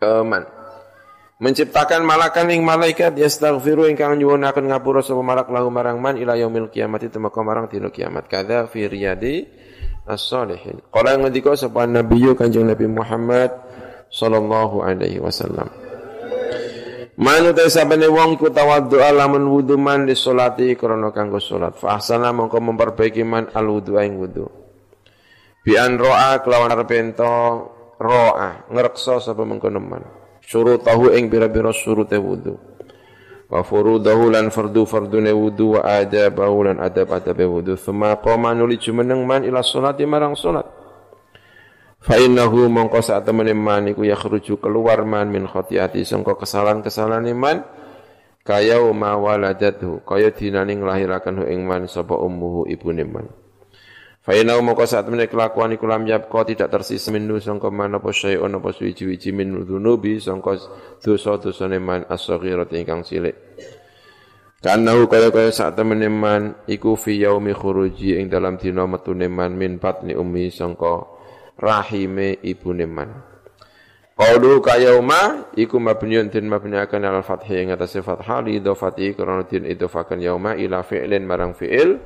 keman. Menciptakan malakan ing malaikat yastaghfiru ingkang nyuwunaken ngapura sapa malak lahu marang man ila yaumil kiamati temeka marang dina kiamat. Kadza fi riyadi as-salihin. Qala ngendika sapa Nabi Kanjeng Nabi Muhammad sallallahu alaihi wasallam. Manu ta sabene wong iku tawaddu alamun wudu man di salati krana kanggo salat. Fa ahsana mongko memperbaiki man al wudu ing wudu. Bi an ro'a kelawan arepento ro'a ngreksa sapa mengkono man. Syurutahu ing bira-bira surute wudu wa furudahu lan fardu fardune wudu wa adabahu lan adab adabe wudu. Thumma qama nuli jumeneng man ila salati marang salat fa innahu mongko sak temene man iku yakhruju keluar man min khati'ati sangka kesalahan-kesalahan iman kaya ma waladatu kaya dinane nglahiraken ing man sapa ummuhu ibune man Fa'inau moko saat menek kelakuan iku lam yapko tidak tersisa minu sangka man apa syai'un apa suwiji-wiji min dhunubi sangka dosa-dosa man as-saghirat ingkang cilik. Kanahu kaya-kaya saat temene man iku fi yaumi khuruji ing dalam dina metune man min batni ummi sangka rahime ibune man. Qaulu kayauma iku mabniun din mabni al fathi ing atase fathah li idhofati karena din yauma ila fi'lin marang fi'il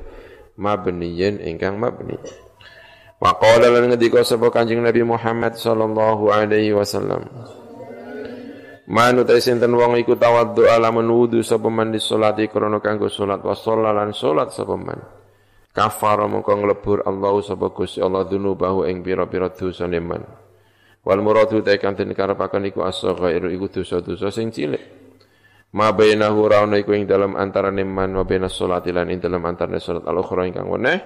mabniyin ingkang mabni. Wa qala lan ngendika sapa Kanjeng Nabi Muhammad sallallahu alaihi wasallam. Manu ta sinten wong iku tawaddu alamun wudu sapa man di salati krana kanggo salat wa lan salat sapa man. Kafara mongko nglebur Allah sapa Gusti Allah dunubahu ing pira-pira dosane man. Wal muradu ta kang den karepaken iku as-saghairu iku dosa-dosa sing cilik. Ma bainahu rauna iku ing dalam antarané man wa bainas salati lan ing dalam antarané salat al-ukhra ingkang weneh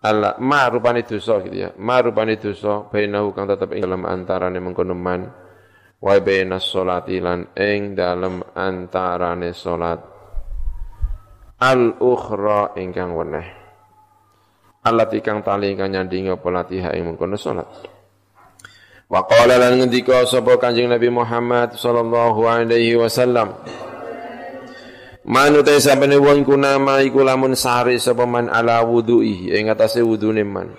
Allah ma rupane dosa gitu ya. Ma rupane dosa bainahu kang tetep ing dalam antarane mengkono man wa bainas sholati lan ing dalam antarane salat al ukhra ingkang weneh. Allati kang tali kang nyandingi apa latiha ing mengkono salat. Wa qala lan ngendika sapa Kanjeng Nabi Muhammad sallallahu alaihi wasallam Manu te sabene wong iku nama iku lamun sehari sapa man ala wudu'i ing atase wudune man.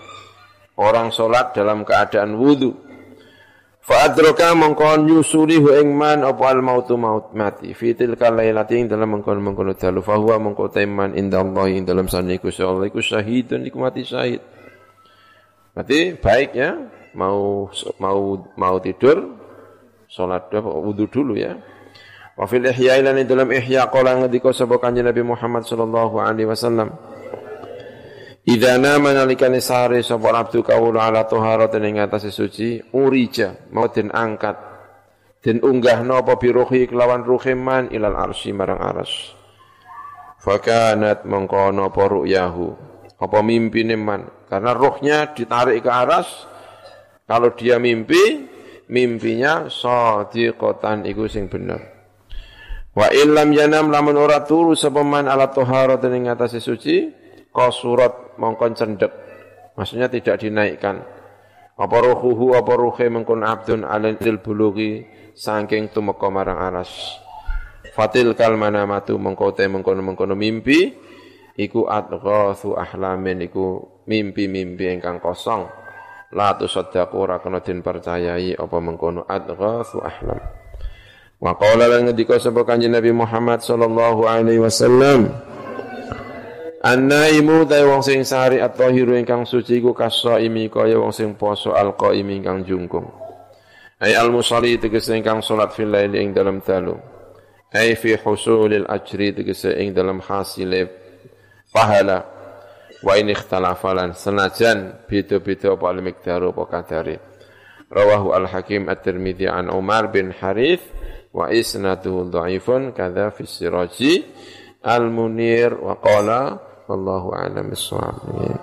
Orang salat dalam keadaan wudu. Fa adraka mongko nyusuli ing man apa al mautu maut mati. Fi tilka lailati ing dalam mengkon mengkon dalu fa huwa mongko teman Allah ing dalam sane iku Allah iku syahidun iku mati syahid. Mati baik ya. Mau mau mau tidur salat wudu dulu ya. Wa fil ihya ilan dalam ihya qala ngendika sapa kanjeng Nabi Muhammad sallallahu alaihi wasallam. Idza nama nalikane sare sapa abdu kawula ala taharatin ing suci urija mau den angkat den unggahno apa biruhi kelawan ruhiman ilal arsy marang aras. Fakanat mengkono apa ru'yahu apa mimpi man karena rohnya ditarik ke aras kalau dia mimpi mimpinya sadiqatan iku sing bener Wa illam yanam lamun ora turu sapa man ala taharat ing atase suci qasurat mongkon cendek. Maksudnya tidak dinaikkan. Apa ruhuhu apa ruhe mengkon abdun alil bulughi saking tumeka marang aras. Fatil kal manamatu mengko te mengkono mengkono mimpi iku adghathu ahlamin iku mimpi-mimpi ingkang kosong. La tusaddaqu ora kena den percayai apa mengkono adghathu ahlam. Wa qala lan ngendika sapa Kanjeng Nabi Muhammad sallallahu alaihi wasallam An-naimu ta wong sing sari at-tahiru ingkang suci iku kasaimi kaya wong sing poso al-qaimi ingkang jungkung. Ai al-musalli tegese ingkang salat fil laili ing dalam dalu. Ai fi husulil ajri tegese ing dalam hasile pahala. Wa in ikhtalafalan senajan beda-beda apa al-miqdaru apa kadare. Rawahu al-Hakim at-Tirmidzi an Umar bin Harith. Wa isnaduhu dhaifun kadza fi siraji al munir wa qala wallahu a'lam bissawab